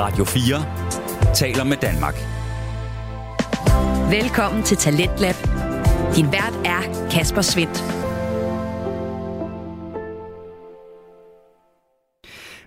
Radio 4 taler med Danmark. Velkommen til Talentlab. Din vært er Kasper Svendt.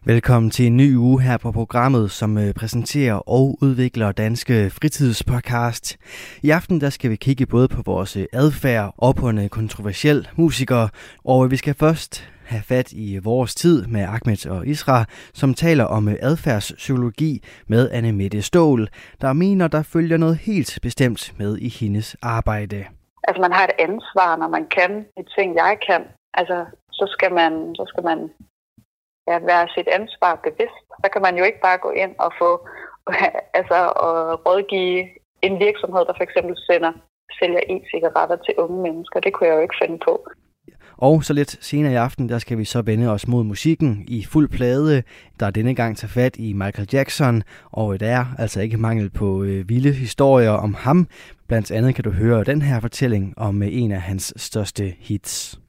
Velkommen til en ny uge her på programmet, som øh, præsenterer og udvikler danske fritidspodcast. I aften der skal vi kigge både på vores øh, adfærd og på en øh, kontroversiel musiker. Og vi skal først have fat i vores tid med Ahmed og Isra, som taler om adfærdspsykologi med Anne Mette Stål, der mener, der følger noget helt bestemt med i hendes arbejde. Altså man har et ansvar, når man kan de ting, jeg kan. Altså så skal man, så skal man ja, være sit ansvar bevidst. Så kan man jo ikke bare gå ind og få altså, og rådgive en virksomhed, der for eksempel sender, sælger e-cigaretter til unge mennesker. Det kunne jeg jo ikke finde på. Og så lidt senere i aften, der skal vi så vende os mod musikken i fuld plade, der denne gang tager fat i Michael Jackson, og der er altså ikke mangel på øh, vilde historier om ham. Blandt andet kan du høre den her fortælling om øh, en af hans største hits.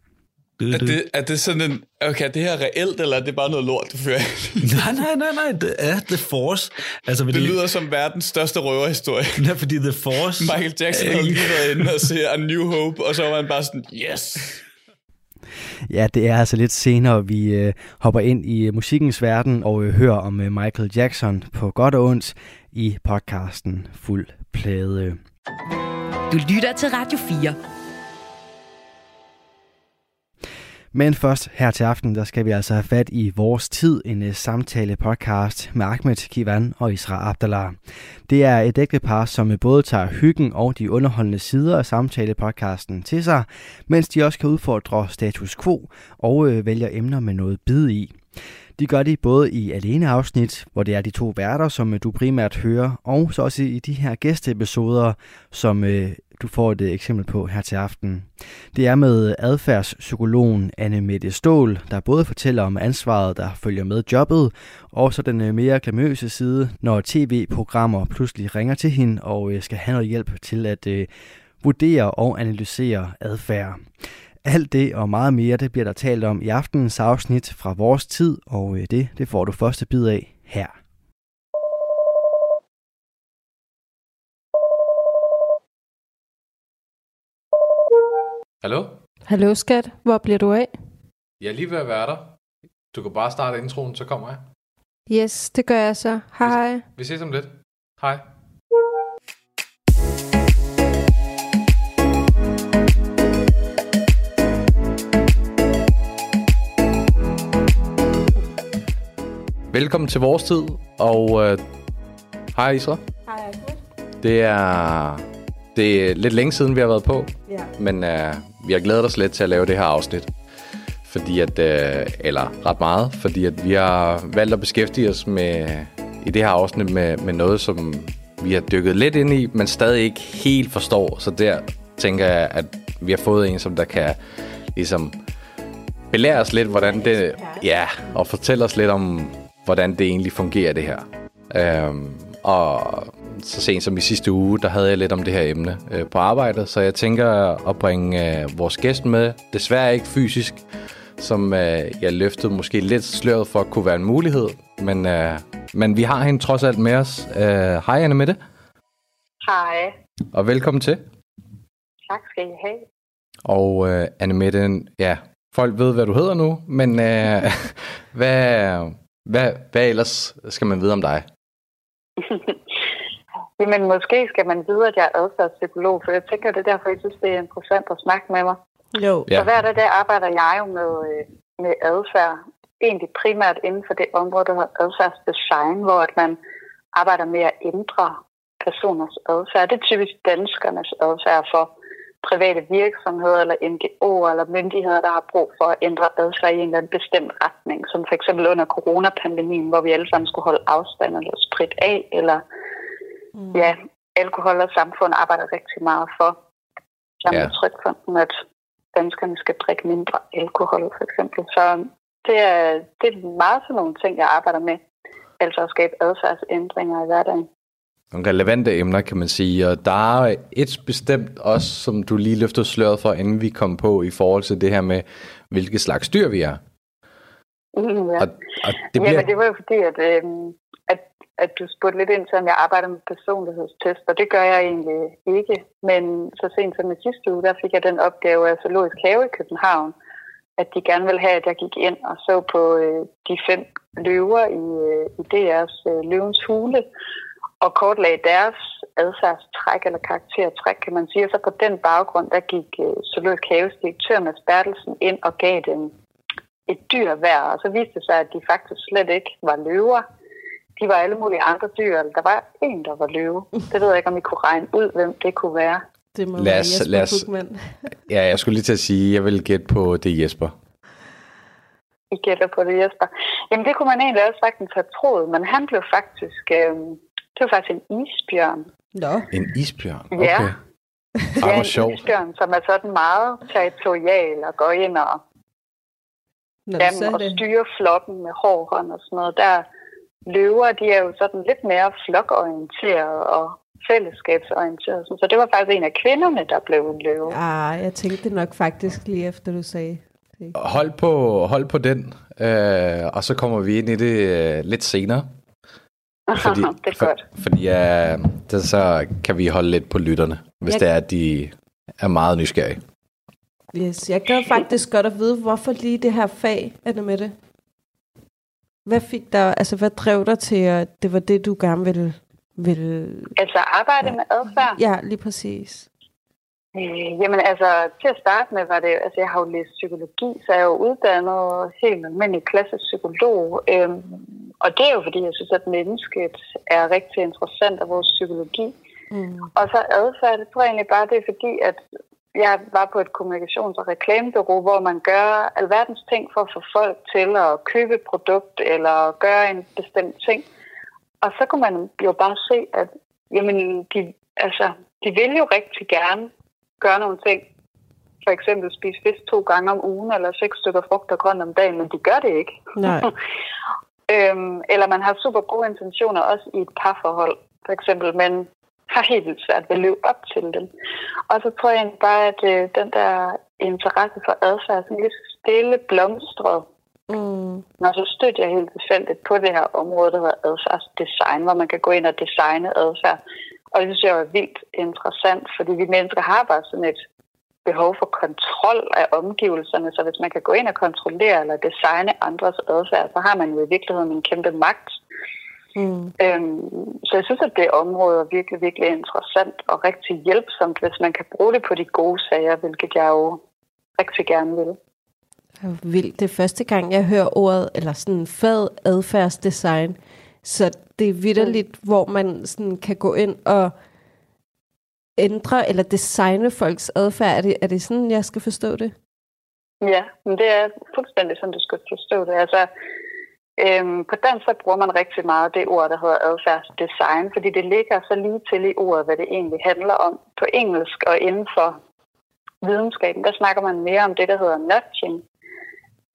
Er det, er det sådan en... Okay, er det her reelt, eller er det bare noget lort, du fører? nej, nej, nej, nej. Det er The Force. Altså, fordi... Det lyder som verdens største røverhistorie. Ja, fordi The Force... Michael Jackson havde lige været inde og se A New Hope, og så var han bare sådan, yes! Ja, det er altså lidt senere, vi øh, hopper ind i øh, musikkens verden og øh, hører om øh, Michael Jackson på godt og ondt i podcasten Fuld Plade. Du lytter til Radio 4. Men først her til aften, der skal vi altså have fat i Vores Tid, en øh, samtale-podcast med Ahmed Kivan og Isra Abdallah. Det er et ægtepar, som øh, både tager hyggen og de underholdende sider af samtale-podcasten til sig, mens de også kan udfordre status quo og øh, vælger emner med noget bid i. De gør det både i alene afsnit, hvor det er de to værter, som du primært hører, og så også i de her gæsteepisoder, som du får et øh, eksempel på her til aften. Det er med adfærdspsykologen Anne Mette Stål, der både fortæller om ansvaret, der følger med jobbet, og så den øh, mere glamøse side, når tv-programmer pludselig ringer til hende og øh, skal have noget hjælp til at vurdere og analysere adfærd. Alt det og meget mere, det bliver der talt om i aftenens afsnit fra vores tid, og det, det får du første bid af her. Hallo? Hallo skat, hvor bliver du af? Jeg er lige ved at være der. Du kan bare starte introen, så kommer jeg. Yes, det gør jeg så. Hej. Vi, vi ses om lidt. Hej. Velkommen til vores tid, og øh, hej Isra. Hej Det er, det er lidt længe siden, vi har været på, Ja. men øh, vi har glædet os lidt til at lave det her afsnit. Fordi at, øh, eller ret meget, fordi at vi har valgt at beskæftige os med, i det her afsnit med, med noget, som vi har dykket lidt ind i, men stadig ikke helt forstår. Så der tænker jeg, at vi har fået en, som der kan ligesom belære os lidt, hvordan det... Ja, og fortælle os lidt om, hvordan det egentlig fungerer, det her. Øhm, og så sent som i sidste uge, der havde jeg lidt om det her emne øh, på arbejdet, så jeg tænker at bringe øh, vores gæst med, desværre ikke fysisk, som øh, jeg løftede måske lidt sløret for at kunne være en mulighed, men, øh, men vi har hende trods alt med os. Øh, hej Anne Mette, Hej. og velkommen til. Tak skal I have. Og øh, Anne Mette, ja, folk ved, hvad du hedder nu, men øh, hvad, hvad, hvad ellers skal man vide om dig? Jamen måske skal man vide, at jeg er adfærdspsykolog, for jeg tænker, det er derfor, jeg synes, det er interessant at snakke med mig. Jo. Ja. Så hver dag der arbejder jeg jo med, øh, med adfærd, egentlig primært inden for det område, der hedder adfærdsdesign, hvor at man arbejder med at ændre personers adfærd. Det er typisk danskernes adfærd for private virksomheder eller NGO'er eller myndigheder, der har brug for at ændre adfærd i en eller anden bestemt retning, som for eksempel under coronapandemien, hvor vi alle sammen skulle holde afstand eller sprit af, eller mm. ja, alkohol og samfund arbejder rigtig meget for. Sammen Ja. med Trykfonden, at danskerne skal drikke mindre alkohol, for eksempel. Så det er, det er meget sådan nogle ting, jeg arbejder med. Altså at skabe adfærdsændringer i hverdagen. Nogle relevante emner, kan man sige, og der er et bestemt også, som du lige løftede sløret for, inden vi kom på, i forhold til det her med, hvilke slags dyr vi er. Mm, ja. Og, og det Det bliver... Jamen, det var jo fordi, at, øh, at du spurgte lidt ind til, om jeg arbejder med personlighedstest, og det gør jeg egentlig ikke. Men så sent som i sidste uge, der fik jeg den opgave af Zoologisk Have i København, at de gerne ville have, at jeg gik ind og så på øh, de fem løver i, øh, i DR's øh, løvens hule, og kortlagde deres adfærdstræk eller karaktertræk, kan man sige. Og så på den baggrund, der gik øh, Zoologisk Haves direktør Mads Bertelsen ind og gav dem et dyr hver, og så viste det sig, at de faktisk slet ikke var løver. De var alle mulige andre dyr. Der var en, der var løve. Det ved jeg ikke, om I kunne regne ud, hvem det kunne være. Det må Lad være os- Jesper lad os-. Ja, jeg skulle lige til at sige, at jeg vil gætte på det er Jesper. I gætter på det, Jesper. Jamen, det kunne man egentlig også sagtens have troet, men han blev faktisk... Øh, det var faktisk en isbjørn. Nå, En isbjørn? Ja. Okay. Ej, ja, en isbjørn, som er sådan meget territorial og går ind og, Nå jamen, så og styrer flokken med hård hånd og sådan noget. Der løver, de er jo sådan lidt mere flokorienteret og fællesskabsorienteret. Så det var faktisk en af kvinderne, der blev en løve. Ah, jeg tænkte nok faktisk lige efter, du sagde. Hold på, hold på den, øh, og så kommer vi ind i det øh, lidt senere. Fordi, det er godt. For, fordi øh, det, så kan vi holde lidt på lytterne, hvis Jeg- det er, at de er meget nysgerrige. Yes, jeg gad faktisk godt at vide, hvorfor lige det her fag, er det med det? Hvad fik dig, altså hvad drev dig til, at det var det, du gerne ville, ville... Altså arbejde med adfærd? Ja, lige præcis. Øh, jamen altså, til at starte med var det, altså jeg har jo læst psykologi, så jeg er jo uddannet helt almindelig klassisk psykolog. Øhm, og det er jo fordi, jeg synes, at mennesket er rigtig interessant af vores psykologi. Mm. Og så adfærd, det tror jeg egentlig bare, det er fordi, at jeg var på et kommunikations- og reklamebureau, hvor man gør alverdens ting for at få folk til at købe et produkt eller gøre en bestemt ting. Og så kunne man jo bare se, at jamen, de, altså, de vil jo rigtig gerne gøre nogle ting. For eksempel spise fisk to gange om ugen, eller seks stykker frugt og grønt om dagen, men de gør det ikke. Nej. øhm, eller man har super gode intentioner også i et parforhold, for eksempel, men har helt vildt svært ved at leve op til dem. Og så tror jeg egentlig bare, at øh, den der interesse for adfærd sådan lidt stille blomstret. Mm. Og så stødte jeg helt tilfældigt på det her område, der hedder adfærdsdesign, hvor man kan gå ind og designe adfærd. Og det synes jeg er vildt interessant, fordi vi mennesker har bare sådan et behov for kontrol af omgivelserne, så hvis man kan gå ind og kontrollere eller designe andres adfærd, så har man jo i virkeligheden en kæmpe magt. Mm. Øhm, så jeg synes, at det område er virkelig, virkelig interessant og rigtig hjælpsomt, hvis man kan bruge det på de gode sager, hvilket jeg jo rigtig gerne vil. Det vildt. Det er første gang, jeg hører ordet, eller sådan fad adfærdsdesign. Så det er vidderligt, mm. hvor man sådan kan gå ind og ændre eller designe folks adfærd. Er det, er det sådan, jeg skal forstå det? Ja, men det er fuldstændig sådan, du skal forstå det. Altså, øhm, på dansk så bruger man rigtig meget det ord, der hedder adfærdsdesign, fordi det ligger så lige til i ordet, hvad det egentlig handler om. På engelsk og inden for videnskaben, der snakker man mere om det, der hedder nudging.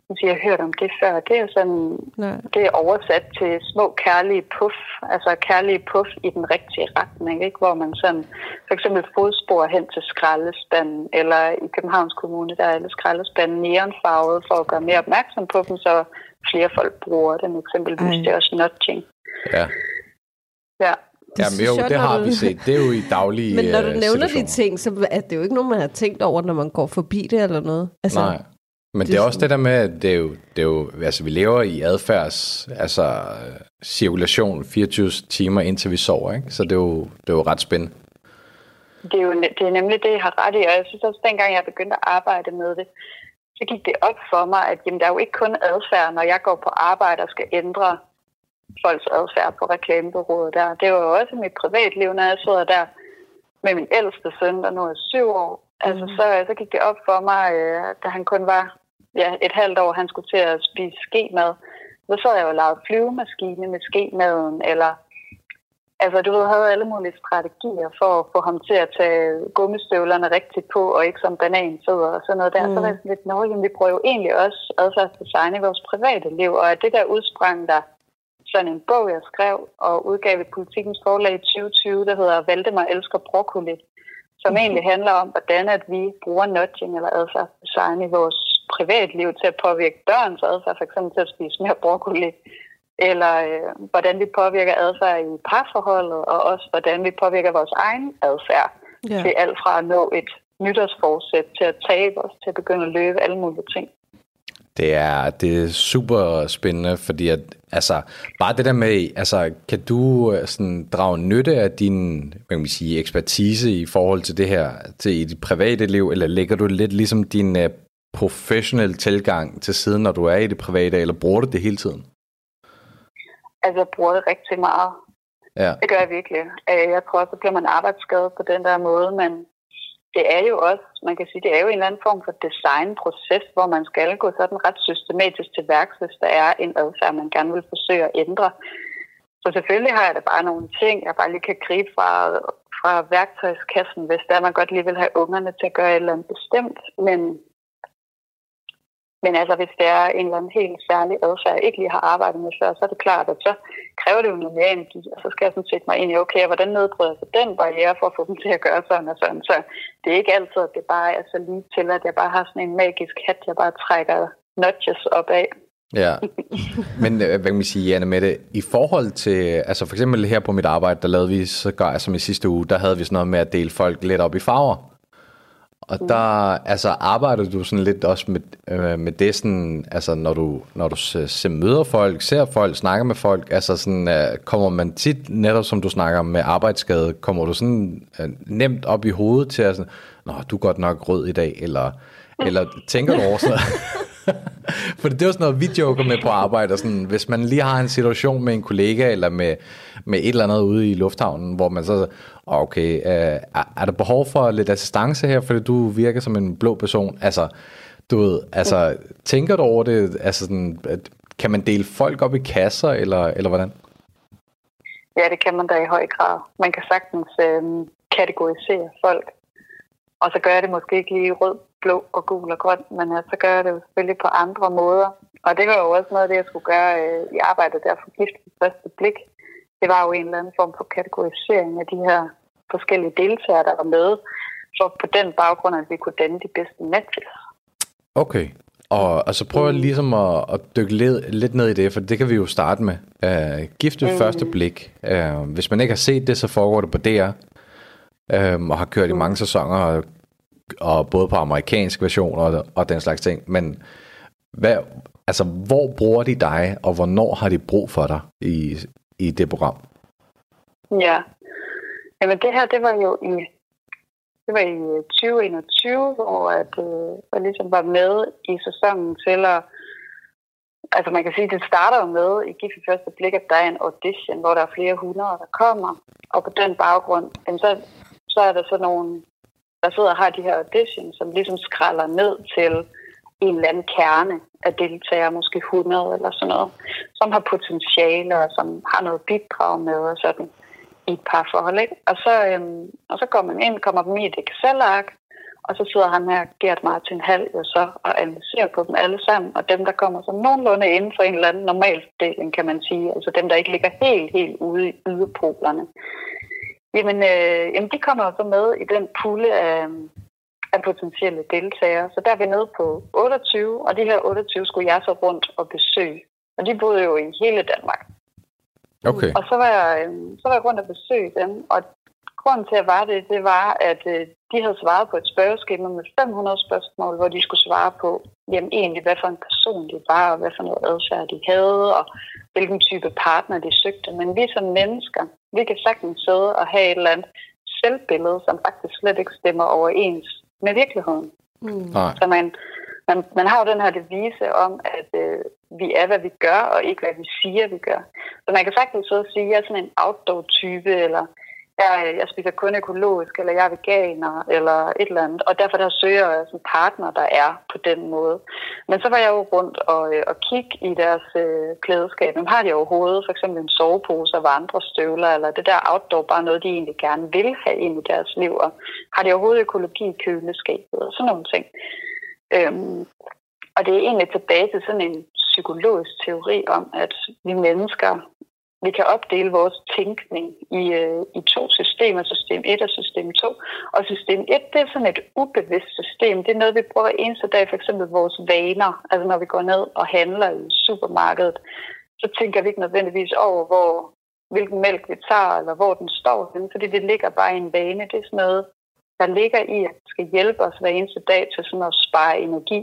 Hvis jeg har hørt om det før, det er sådan, Nej. det er oversat til små kærlige puff, altså kærlige puff i den rigtige retning, ikke? hvor man sådan for eksempel fodspor hen til skraldespanden, eller i Københavns Kommune, der er alle skraldespanden neonfarvet for at gøre mere opmærksom på dem, så flere folk bruger dem eksempelvis. Ej. Det er også nudging. Ja, Ja. ja men jo, jeg, det har du- vi set. Det er jo i daglige Men når du øh, nævner de ting, så er det jo ikke nogen, man har tænkt over, når man går forbi det eller noget. Altså, Nej. Men det det, er også det der med, at det er jo, det er jo, altså vi lever i adfærds, altså cirkulation 24 timer indtil vi sover, ikke? Så det er jo, det er jo ret spændende. Det er jo det er nemlig det, jeg har ret i, og jeg synes også, dengang jeg begyndte at arbejde med det, så gik det op for mig, at jamen, der er jo ikke kun adfærd, når jeg går på arbejde og skal ændre folks adfærd på reklamebureauet der. Det var jo også mit privatliv, når jeg sidder der med min ældste søn, der nu er syv år. Altså, så, så gik det op for mig, øh, da han kun var ja, et halvt år, han skulle til at spise skemad. Så sad jeg jo og lavede flyvemaskine med skemaden, eller Altså, du ved, havde alle mulige strategier for at få ham til at tage gummistøvlerne rigtigt på, og ikke som bananfødder og sådan noget der. Mm. Så var jeg sådan lidt, nå, jamen, vi bruger jo egentlig også adfærdsdesign i vores private liv, og at det der udsprang der sådan en bog, jeg skrev og udgav i Politikens forlag i 2020, der hedder Valdemar elsker broccoli, som mm. egentlig handler om, hvordan at vi bruger nudging eller adfærdsdesign i vores privatliv til at påvirke børns adfærd, for eksempel til at spise mere broccoli, eller øh, hvordan vi påvirker adfærd i parforholdet, og også hvordan vi påvirker vores egen adfærd. Ja. Til alt fra at nå et nytårsforsæt, til at tabe os, til at begynde at løbe, alle mulige ting. Det er, det er super spændende, fordi at, altså, bare det der med, altså, kan du øh, sådan, drage nytte af din hvad kan man sige, ekspertise i forhold til det her, til i dit private liv, eller lægger du lidt ligesom din professionelle tilgang til siden, når du er i det private, eller bruger du det hele tiden? Altså, jeg bruger det rigtig meget. Ja. Det gør jeg virkelig. Øh, Jeg tror også, så bliver man arbejdsskadet på den der måde, men det er jo også, man kan sige, det er jo en eller anden form for designproces, hvor man skal gå sådan ret systematisk til værks, hvis der er en adfærd, man gerne vil forsøge at ændre. Så selvfølgelig har jeg da bare nogle ting, jeg bare lige kan gribe fra, fra værktøjskassen, hvis der man godt lige vil have ungerne til at gøre et eller andet bestemt. Men, men altså, hvis det er en eller anden helt særlig adfærd, jeg ikke lige har arbejdet med før, så er det klart, at så kræver det jo noget mere energi, og så skal jeg sådan sætte mig ind i, okay, hvordan nedbryder jeg så den barriere for at få dem til at gøre sådan og sådan. Så det er ikke altid, at det bare er så lige til, at jeg bare har sådan en magisk hat, jeg bare trækker notches op af. Ja, men øh, hvad kan man sige, Anne Mette, i forhold til, altså for eksempel her på mit arbejde, der lavede vi så gør som i sidste uge, der havde vi sådan noget med at dele folk lidt op i farver. Og der, altså arbejder du sådan lidt også med, øh, med det sådan, altså når du, når du ser, møder folk, ser folk, snakker med folk, altså sådan, øh, kommer man tit, netop som du snakker med arbejdsskade, kommer du sådan øh, nemt op i hovedet til at sådan, nå, du er godt nok rød i dag, eller, eller tænker du over sådan For det er jo sådan noget, vi joker med på arbejde, og sådan, hvis man lige har en situation med en kollega, eller med, med et eller andet ude i lufthavnen, hvor man så, okay, øh, er, er der behov for lidt assistance her, fordi du virker som en blå person? Altså, du ved, altså, tænker du over det, altså sådan, at, kan man dele folk op i kasser, eller, eller hvordan? Ja, det kan man da i høj grad. Man kan sagtens øh, kategorisere folk. Og så gør jeg det måske ikke lige rød, blå og gul og grøn, men øh, så gør jeg det jo selvfølgelig på andre måder. Og det var jo også noget af det, jeg skulle gøre øh, i arbejdet der for gift på første blik. Det var jo en eller anden form for kategorisering af de her forskellige deltagere, der var med, for på den baggrund, at vi kunne danne de bedste matches. Okay, og, og så prøver jeg ligesom at, at dykke lidt, lidt ned i det, for det kan vi jo starte med. Uh, gift ved mm. første blik. Uh, hvis man ikke har set det, så foregår det på DR, um, og har kørt i mange sæsoner, og, og både på amerikansk version og, og den slags ting. Men hvad, altså, hvor bruger de dig, og hvornår har de brug for dig i, i det program? Ja, Jamen det her, det var jo i, det var i øh, 2021, hvor at, øh, jeg ligesom var med i sæsonen til at, altså man kan sige, det starter jo med i Gift i første blik, at der er en audition, hvor der er flere hundrede, der kommer, og på den baggrund, jamen så, så er der så nogle, der sidder og har de her auditions, som ligesom skralder ned til en eller anden kerne af deltagere, måske 100 eller sådan noget, som har potentiale og som har noget bidrag med og sådan i et par forhold. Ikke? Og, så, øhm, og så går man ind, kommer dem i et Excel-ark, og så sidder han her, Gert Martin Hall, jo så og analyserer på dem alle sammen. Og dem, der kommer så nogenlunde inden for en eller anden normal fordeling, kan man sige, altså dem, der ikke ligger helt, helt ude i yderpolerne, jamen, øh, jamen de kommer så med i den pulle af, af potentielle deltagere. Så der er vi nede på 28, og de her 28 skulle jeg så rundt og besøge. Og de boede jo i hele Danmark. Okay. Og så var, jeg, øhm, så var jeg rundt og besøge dem, og grunden til, at jeg var det, det var, at øh, de havde svaret på et spørgeskema med 500 spørgsmål, hvor de skulle svare på, jamen egentlig, hvad for en person de var, og hvad for noget adfærd de havde, og hvilken type partner de søgte. Men vi som mennesker, vi kan sagtens sidde og have et eller andet selvbillede, som faktisk slet ikke stemmer overens med virkeligheden. Mm. Nej. Så man, man, man har jo den her devise om, at øh, vi er, hvad vi gør, og ikke, hvad vi siger, vi gør. Så man kan sagtens så sige, at jeg er sådan en outdoor-type, eller jeg, øh, jeg spiser kun økologisk, eller jeg er veganer, eller et eller andet. Og derfor der søger jeg en partner, der er på den måde. Men så var jeg jo rundt og, øh, og kigge i deres øh, klædeskab. Hvem har de overhovedet for eksempel en sovepose og vandrestøvler, eller det der outdoor bare noget, de egentlig gerne vil have ind i deres liv? Og har de overhovedet økologi i køleskabet og sådan nogle ting? Øhm, og det er egentlig tilbage til sådan en psykologisk teori om, at vi mennesker, vi kan opdele vores tænkning i, øh, i to systemer, system 1 og system 2. Og system 1, det er sådan et ubevidst system. Det er noget, vi bruger eneste dag, for eksempel vores vaner. Altså når vi går ned og handler i supermarkedet, så tænker vi ikke nødvendigvis over, hvor, hvilken mælk vi tager, eller hvor den står henne, fordi det ligger bare i en vane. Det er sådan noget, der ligger i, at det skal hjælpe os hver eneste dag til sådan at spare energi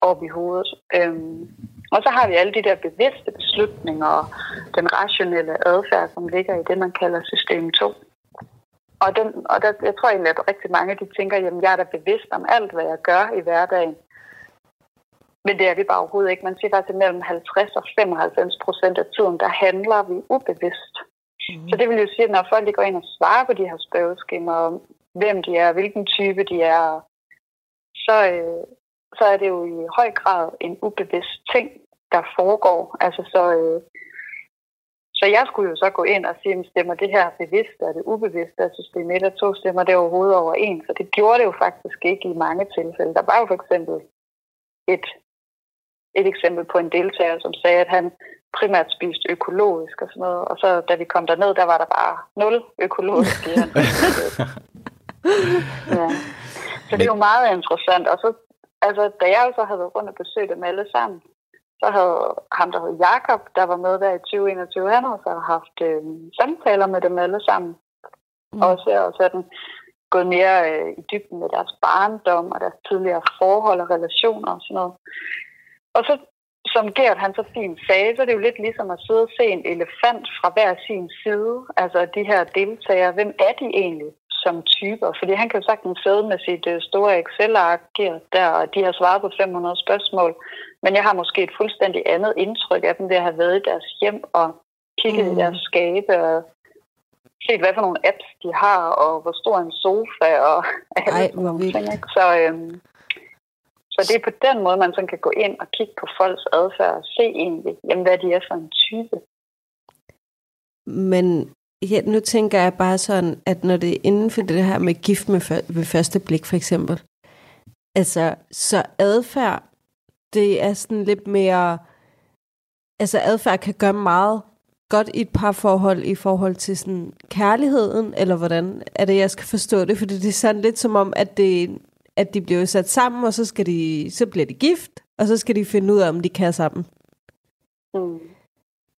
op i hovedet. Øhm, og så har vi alle de der bevidste beslutninger og den rationelle adfærd, som ligger i det, man kalder system 2. Og, den, og der, jeg tror egentlig, at rigtig mange de tænker, at jeg er da bevidst om alt, hvad jeg gør i hverdagen. Men det er vi bare overhovedet ikke. Man siger faktisk, at mellem 50 og 95 procent af tiden, der handler vi ubevidst. Mm. Så det vil jo sige, at når folk går ind og svarer på de her spørgeskemaer om, hvem de er, hvilken type de er, så, øh, så er det jo i høj grad en ubevidst ting, der foregår. Altså så, øh, så jeg skulle jo så gå ind og sige, stemmer det her bevidst, er det ubevidst, er system 1 og 2 stemmer det overhovedet over en. Så det gjorde det jo faktisk ikke i mange tilfælde. Der var jo for eksempel et, et eksempel på en deltager, som sagde, at han primært spiste økologisk og sådan noget. Og så da vi kom derned, der var der bare nul økologisk i ja. Så det er jo meget interessant. Og så, altså, da jeg så havde været rundt og besøgt dem alle sammen, så havde ham, der hed Jakob, der var med der i 2021, han havde så haft øh, samtaler med dem alle sammen. Mm. Også og sådan gået mere øh, i dybden med deres barndom og deres tidligere forhold og relationer og sådan noget. Og så, som Gert han så fint sagde, så er det jo lidt ligesom at sidde og se en elefant fra hver sin side. Altså de her deltagere, hvem er de egentlig? Som typer. Fordi han kan jo sagtens sidde med sit øh, store Excel-ark der, og de har svaret på 500 spørgsmål. Men jeg har måske et fuldstændig andet indtryk af dem ved at have været i deres hjem og kigget mm. i deres skabe og set, hvad for nogle apps de har, og hvor stor en sofa og Ej, hvor ting. Ikke? Så, øhm, så det er på den måde, man sådan kan gå ind og kigge på folks adfærd og se egentlig, jamen, hvad de er for en type. Men Ja, nu tænker jeg bare sådan, at når det er inden for det her med gift med før, ved første blik for eksempel, altså så adfærd, det er sådan lidt mere, altså adfærd kan gøre meget godt i et parforhold i forhold til sådan kærligheden, eller hvordan er det, jeg skal forstå det? Fordi det er sådan lidt som om, at, det, at de bliver sat sammen, og så, skal de, så bliver de gift, og så skal de finde ud af, om de kan sammen. Mm.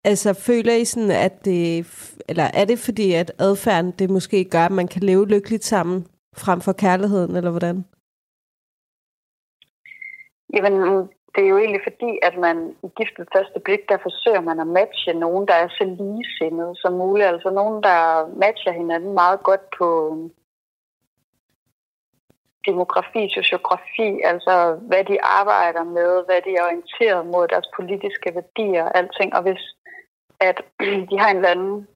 Altså, føler I sådan, at det, eller er det fordi, at adfærden, det måske gør, at man kan leve lykkeligt sammen, frem for kærligheden, eller hvordan? Jamen, det er jo egentlig fordi, at man i gift ved første blik, der forsøger man at matche nogen, der er så ligesindede som muligt. Altså nogen, der matcher hinanden meget godt på øhm, demografi, sociografi, altså hvad de arbejder med, hvad de er orienteret mod, deres politiske værdier og alting. Og hvis at de har en eller anden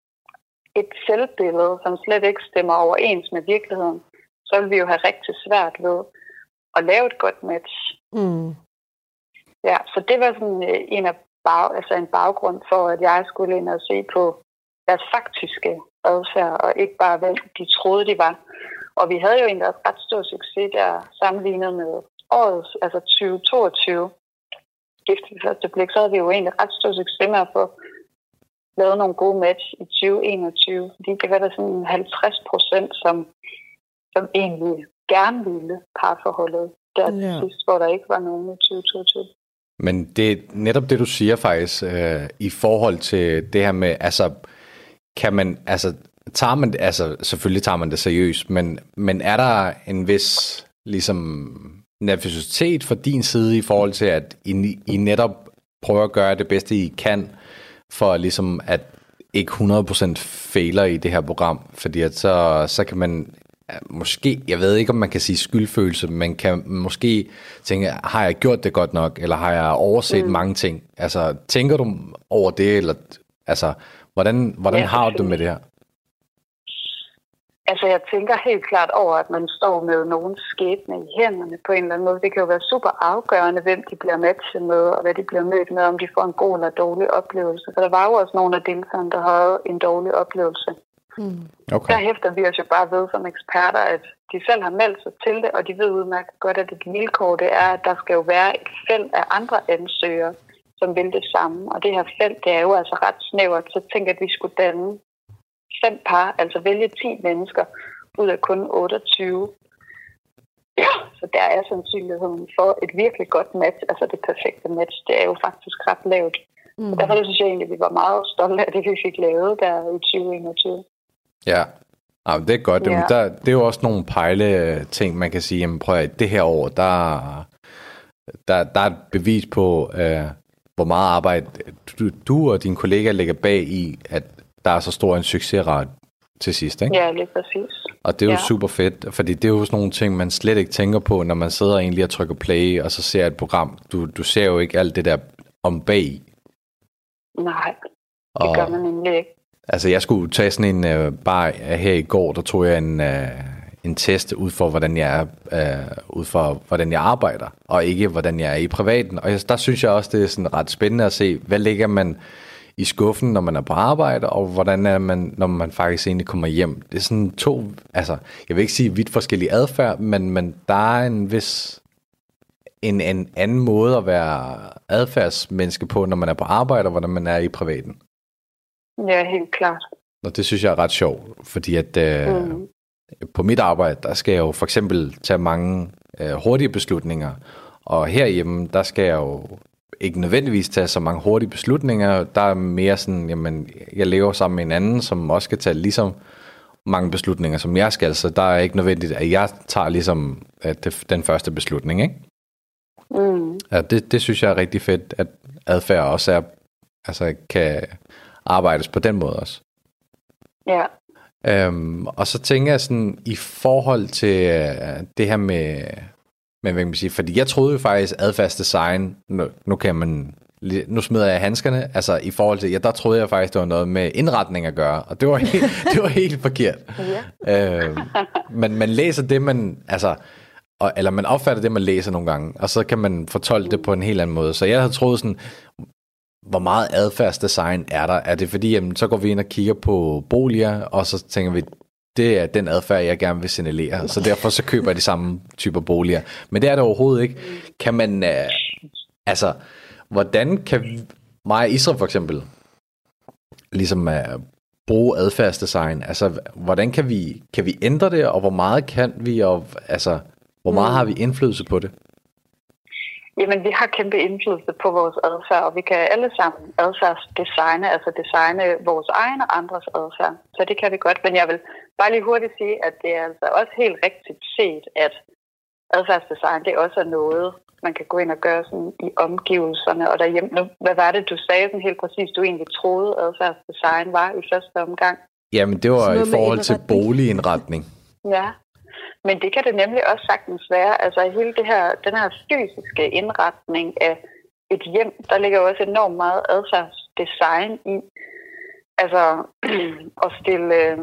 et selvbillede, som slet ikke stemmer overens med virkeligheden, så vil vi jo have rigtig svært ved at lave et godt match. Mm. Ja, så det var sådan øh, en af bag, altså en baggrund for, at jeg skulle ind og se på deres faktiske adfærd, og ikke bare hvem de troede, de var. Og vi havde jo egentlig også ret stor succes der sammenlignet med årets, altså 2022. Efter det første blik, så havde vi jo egentlig ret stor succes med at få lavet nogle gode match i 2021, fordi det var der sådan 50 procent, som, som egentlig gerne ville parforholdet der ja. sidst, hvor der ikke var nogen i 2022. Men det er netop det, du siger faktisk, øh, i forhold til det her med, altså, kan man, altså, tager man, altså, selvfølgelig tager man det seriøst, men, men er der en vis, ligesom, nervøsitet fra din side i forhold til, at I, I netop prøver at gøre det bedste, I kan, for ligesom at ikke 100% fejler i det her program, fordi at så, så kan man måske, jeg ved ikke om man kan sige skyldfølelse, men kan måske tænke, har jeg gjort det godt nok, eller har jeg overset mm. mange ting? Altså, tænker du over det, eller altså, hvordan, hvordan ja, har du det med det her? Altså, jeg tænker helt klart over, at man står med nogens skæbne i hænderne på en eller anden måde. Det kan jo være super afgørende, hvem de bliver matchet med, og hvad de bliver mødt med, om de får en god eller dårlig oplevelse. For der var jo også nogle af deltagerne, der havde en dårlig oplevelse. Mm. Okay. Der hæfter vi os jo bare ved som eksperter, at de selv har meldt sig til det, og de ved udmærket godt, at et vilkår det er, at der skal jo være et felt af andre ansøgere, som vil det samme. Og det her felt, det er jo altså ret snævert, så tænker at vi skulle danne fem par, altså vælge 10 mennesker ud af kun 28. Ja, så der er sandsynligheden for et virkelig godt match, altså det perfekte match, det er jo faktisk ret lavt. Mm. Derfor det synes jeg egentlig, at vi var meget stolte af det, vi fik lavet der i 2021. Ja, ja det er godt. Ja. Der, det er jo også nogle pejle ting, man kan sige, jamen prøv at det her år, der, der, der er et bevis på, uh, hvor meget arbejde du, du og dine kollegaer lægger bag i, at der er så stor en succesret til sidst, ikke? Ja, lige præcis. Og det er jo ja. super fedt, fordi det er jo sådan nogle ting, man slet ikke tænker på, når man sidder egentlig og trykker play, og så ser et program. Du, du ser jo ikke alt det der om bag. Nej, det og, gør man nemlig ikke. Altså, jeg skulle tage sådan en, uh, bare her i går, der tog jeg en, uh, en test ud for, hvordan jeg er, uh, ud for, hvordan jeg arbejder, og ikke, hvordan jeg er i privaten. Og der synes jeg også, det er sådan ret spændende at se, hvad ligger man i skuffen, når man er på arbejde, og hvordan er man, når man faktisk egentlig kommer hjem. Det er sådan to, altså, jeg vil ikke sige vidt forskellige adfærd, men, men der er en vis, en, en anden måde at være adfærdsmenneske på, når man er på arbejde, og hvordan man er i privaten. Ja, helt klart. Og det synes jeg er ret sjovt, fordi at øh, mm. på mit arbejde, der skal jeg jo for eksempel tage mange øh, hurtige beslutninger, og herhjemme, der skal jeg jo ikke nødvendigvis tage så mange hurtige beslutninger. Der er mere sådan, jamen, jeg lever sammen med en anden, som også skal tage ligesom mange beslutninger, som jeg skal, så der er ikke nødvendigt, at jeg tager ligesom at den første beslutning, ikke? Mm. Ja, det, det synes jeg er rigtig fedt, at adfærd også er, altså kan arbejdes på den måde også. Ja. Øhm, og så tænker jeg sådan, i forhold til uh, det her med, men hvad kan man sige, fordi jeg troede jo faktisk adfærdsdesign, nu, nu kan man nu smider jeg handskerne, altså i forhold til, ja, der troede jeg faktisk, det var noget med indretning at gøre, og det var helt, det var helt forkert. Ja. øh, men man læser det, man, altså, og, eller man opfatter det, man læser nogle gange, og så kan man fortolke det på en helt anden måde. Så jeg havde troet sådan, hvor meget adfærdsdesign er der? Er det fordi, jamen, så går vi ind og kigger på boliger, og så tænker vi, det er den adfærd, jeg gerne vil signalere. Så derfor så køber jeg de samme typer boliger. Men det er det overhovedet ikke. Kan man, øh, altså, hvordan kan mig og Isra for eksempel, ligesom øh, bruge adfærdsdesign? Altså, hvordan kan vi, kan vi ændre det, og hvor meget kan vi, og altså, hvor meget har vi indflydelse på det? Jamen, vi har kæmpe indflydelse på vores adfærd, og vi kan alle sammen adfærdsdesigne, altså designe vores egen og andres adfærd. Så det kan vi godt, men jeg vil bare lige hurtigt sige, at det er altså også helt rigtigt set, at adfærdsdesign, det også er noget, man kan gå ind og gøre sådan i omgivelserne og derhjemme. Nu, hvad var det, du sagde sådan helt præcis, du egentlig troede, adfærdsdesign var i første omgang? Jamen, det var i forhold til boligindretning. Ja, men det kan det nemlig også sagtens være. Altså hele det her, den her fysiske indretning af et hjem, der ligger også enormt meget adfærdsdesign i. Altså at stille, øh,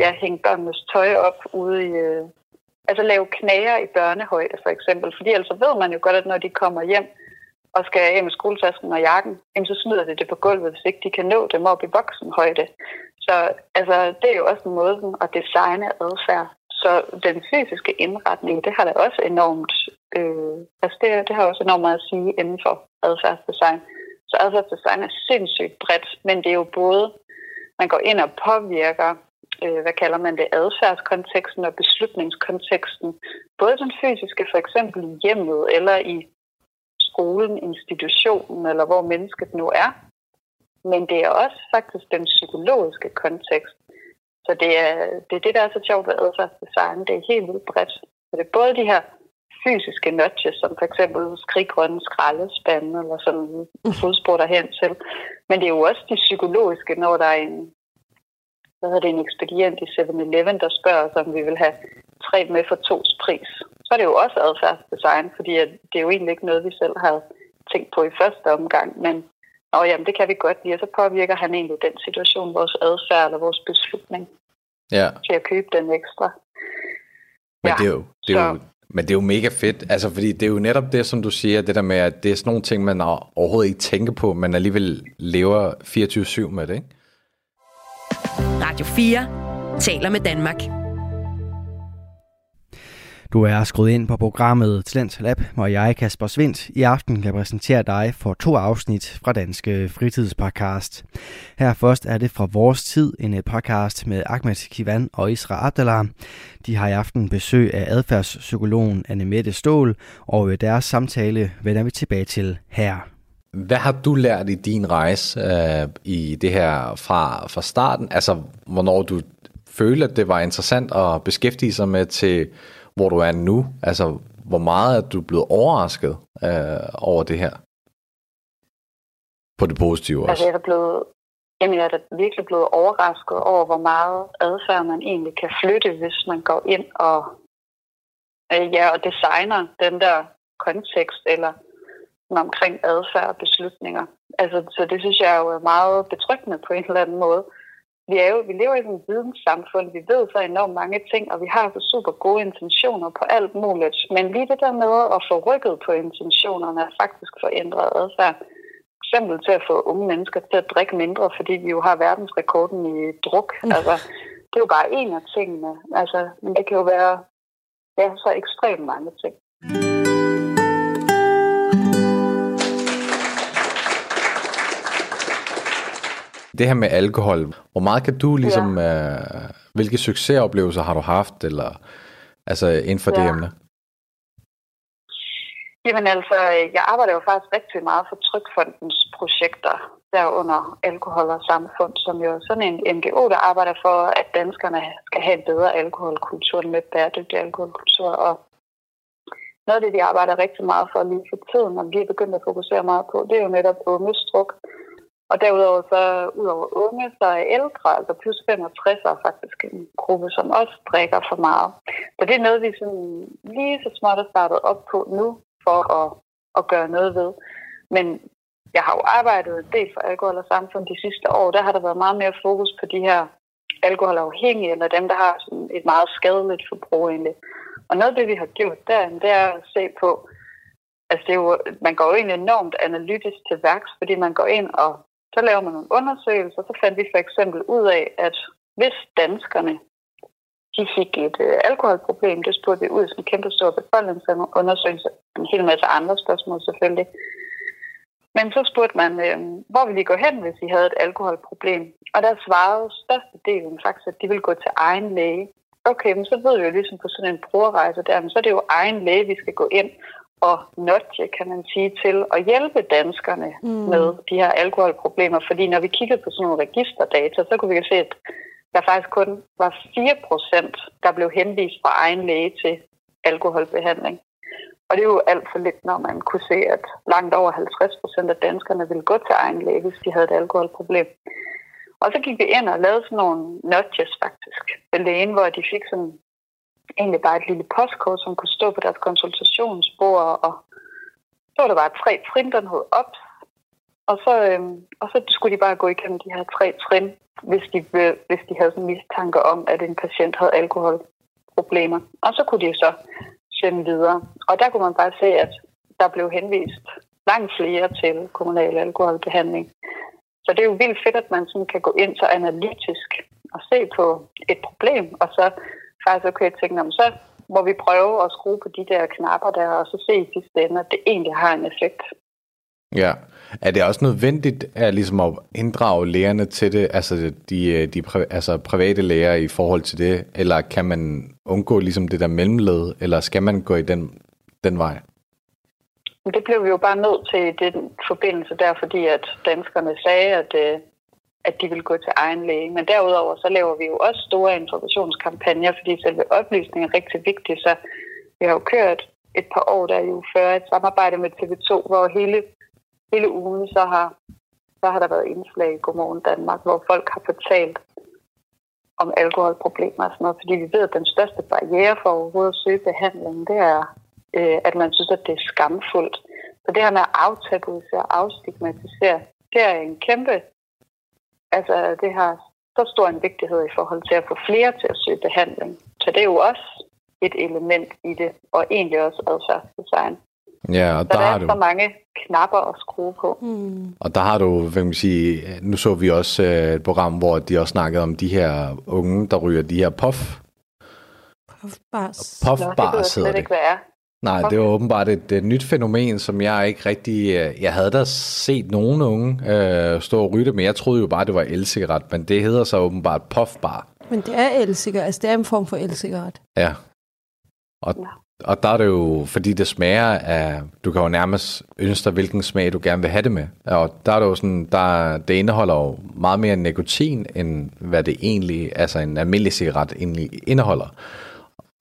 ja, hænge børnenes tøj op ude i, øh, altså lave knager i børnehøjde for eksempel. Fordi altså ved man jo godt, at når de kommer hjem og skal af med skoletasken og jakken, så smider de det på gulvet, hvis ikke de kan nå dem op i voksenhøjde. Så altså, det er jo også en måde at designe adfærd. Så den fysiske indretning, det har da også enormt, øh, altså det, det har også enormt meget at sige inden for adfærdsdesign. Så adfærdsdesign er sindssygt bredt, men det er jo både, man går ind og påvirker, øh, hvad kalder man det, adfærdskonteksten og beslutningskonteksten. Både den fysiske, for eksempel i hjemmet eller i skolen, institutionen eller hvor mennesket nu er. Men det er også faktisk den psykologiske kontekst. Så det er, det er det, der er så sjovt ved adfærdsdesign. Det er helt vildt bredt. Så det er både de her fysiske nudges, som for eksempel skriggrønne skraldespande, eller sådan fodspor derhen til. Men det er jo også de psykologiske, når der er en, hvad hedder det, en ekspedient i 7-Eleven, der spørger os, om vi vil have tre med for tos pris. Så er det jo også adfærdsdesign, fordi det er jo egentlig ikke noget, vi selv har tænkt på i første omgang, men og jamen, det kan vi godt lide, og så påvirker han egentlig den situation, vores adfærd eller vores beslutning ja. til at købe den ekstra. Men, ja, det er jo, det er jo, men det er jo mega fedt, altså fordi det er jo netop det, som du siger, det der med, at det er sådan nogle ting, man overhovedet ikke tænker på, men alligevel lever 24-7 med det, ikke? Radio 4 taler med Danmark. Du er skruet ind på programmet Talent Lab, hvor jeg, Kasper Svindt, i aften kan præsentere dig for to afsnit fra Danske Fritidspodcast. Her først er det fra Vores Tid, en øh, podcast med Ahmed Kivan og Isra Abdallah. De har i aften besøg af adfærdspsykologen Annemette Stål, og øh, deres samtale vender vi tilbage til her. hvad har du lært i din rejse øh, i det her fra, fra starten? Altså, hvornår du følte, at det var interessant at beskæftige sig med til, hvor du er nu? Altså, hvor meget er du blevet overrasket øh, over det her? På det positive også. Altså, jeg er blevet, jamen, jeg er da virkelig blevet overrasket over, hvor meget adfærd man egentlig kan flytte, hvis man går ind og, øh, ja, og designer den der kontekst, eller omkring adfærd og beslutninger. Altså, så det synes jeg jo er meget betryggende på en eller anden måde. Vi, er jo, vi lever i et videnssamfund, vi ved så enormt mange ting, og vi har så super gode intentioner på alt muligt. Men lige det der med at få rykket på intentionerne, er faktisk få ændret adfærd. For eksempel til at få unge mennesker til at drikke mindre, fordi vi jo har verdensrekorden i druk. Mm. Altså, det er jo bare en af tingene. Altså, men det kan jo være ja, så ekstremt mange ting. Det her med alkohol, hvor meget kan du ligesom, ja. øh, hvilke succesoplevelser har du haft, eller altså inden for ja. det emne? Jamen altså, jeg arbejder jo faktisk rigtig meget for Trykfondens projekter derunder alkohol og samfund, som jo er sådan en NGO, der arbejder for, at danskerne skal have en bedre alkoholkultur, med bæredygtig alkoholkultur. Og noget af det, de arbejder rigtig meget for lige for tiden, og vi er begyndt at fokusere meget på, det er jo netop ungestruk. Og derudover så, udover unge, så er ældre, altså plus 65 er faktisk en gruppe, som også drikker for meget. Så det er noget, vi sådan lige så småt er startet op på nu, for at, at gøre noget ved. Men jeg har jo arbejdet en del for alkohol og samfund de sidste år. Der har der været meget mere fokus på de her alkoholafhængige, eller dem, der har sådan et meget skadeligt forbrug egentlig. Og noget af det, vi har gjort der, det er at se på, altså det er jo, man går jo egentlig enormt analytisk til værks, fordi man går ind og så laver man nogle undersøgelser, så fandt vi for eksempel ud af, at hvis danskerne de fik et øh, alkoholproblem, det spurgte vi ud som en kæmpe stor befolkningsundersøgelse, en hel masse andre spørgsmål selvfølgelig. Men så spurgte man, øh, hvor ville I gå hen, hvis I havde et alkoholproblem? Og der svarede størstedelen faktisk, at de ville gå til egen læge. Okay, men så ved vi jo ligesom på sådan en brugerrejse der, men så er det jo egen læge, vi skal gå ind og nudge, kan man sige, til at hjælpe danskerne mm. med de her alkoholproblemer. Fordi når vi kiggede på sådan nogle registerdata, så kunne vi jo se, at der faktisk kun var 4 procent, der blev henvist fra egen læge til alkoholbehandling. Og det er jo alt for lidt, når man kunne se, at langt over 50 procent af danskerne ville gå til egen læge, hvis de havde et alkoholproblem. Og så gik vi ind og lavede sådan nogle nudges faktisk ved lægen, hvor de fik sådan egentlig bare et lille postkort, som kunne stå på deres konsultationsbord, og så var der bare tre trin, der hed op, og så, øhm, og så skulle de bare gå igennem de her tre trin, hvis de, øh, hvis de havde sådan mistanke om, at en patient havde alkoholproblemer. Og så kunne de så sende videre. Og der kunne man bare se, at der blev henvist langt flere til kommunal alkoholbehandling. Så det er jo vildt fedt, at man sådan kan gå ind så analytisk og se på et problem, og så faktisk okay tænke, om så må vi prøve at skrue på de der knapper der, og så se i sidste ende, at det egentlig har en effekt. Ja. Er det også nødvendigt at, ligesom at inddrage lægerne til det, altså de, de altså private læger i forhold til det, eller kan man undgå ligesom det der mellemled, eller skal man gå i den, den vej? Det blev vi jo bare nødt til i den forbindelse der, fordi at danskerne sagde, at, øh, at de vil gå til egen læge. Men derudover så laver vi jo også store informationskampagner, fordi selve oplysningen er rigtig vigtig. Så vi har jo kørt et par år der jo før et samarbejde med TV2, hvor hele hele ugen, så har, så har der været indslag i Godmorgen Danmark, hvor folk har fortalt om alkoholproblemer og sådan noget, fordi vi ved, at den største barriere for overhovedet at søge behandling, det er, øh, at man synes, at det er skamfuldt. Så det her med at aftabuisere og afstigmatisere, det er en kæmpe, altså det har så stor en vigtighed i forhold til at få flere til at søge behandling. Så det er jo også et element i det, og egentlig også adfærdsdesign. Ja, og så der, der er har du... så mange knapper at skrue på. Mm. Og der har du, hvad kan man sige, nu så vi også øh, et program, hvor de også snakkede om de her unge, der ryger de her puff. Puffbars. Puffbars hedder det. Ikke, hvad er. Nej, det var åbenbart et, et nyt fænomen, som jeg ikke rigtig... Øh, jeg havde da set nogen unge øh, stå og ryge men jeg troede jo bare, det var el-cigaret, men det hedder så åbenbart puffbar. Men det er el-cigaret, altså det er en form for el-cigaret. Ja. Og, og der er det jo, fordi det smager af, du kan jo nærmest ønske dig, hvilken smag du gerne vil have det med. Og der er det jo sådan, der, det indeholder jo meget mere nikotin, end hvad det egentlig, altså en almindelig cigaret egentlig indeholder.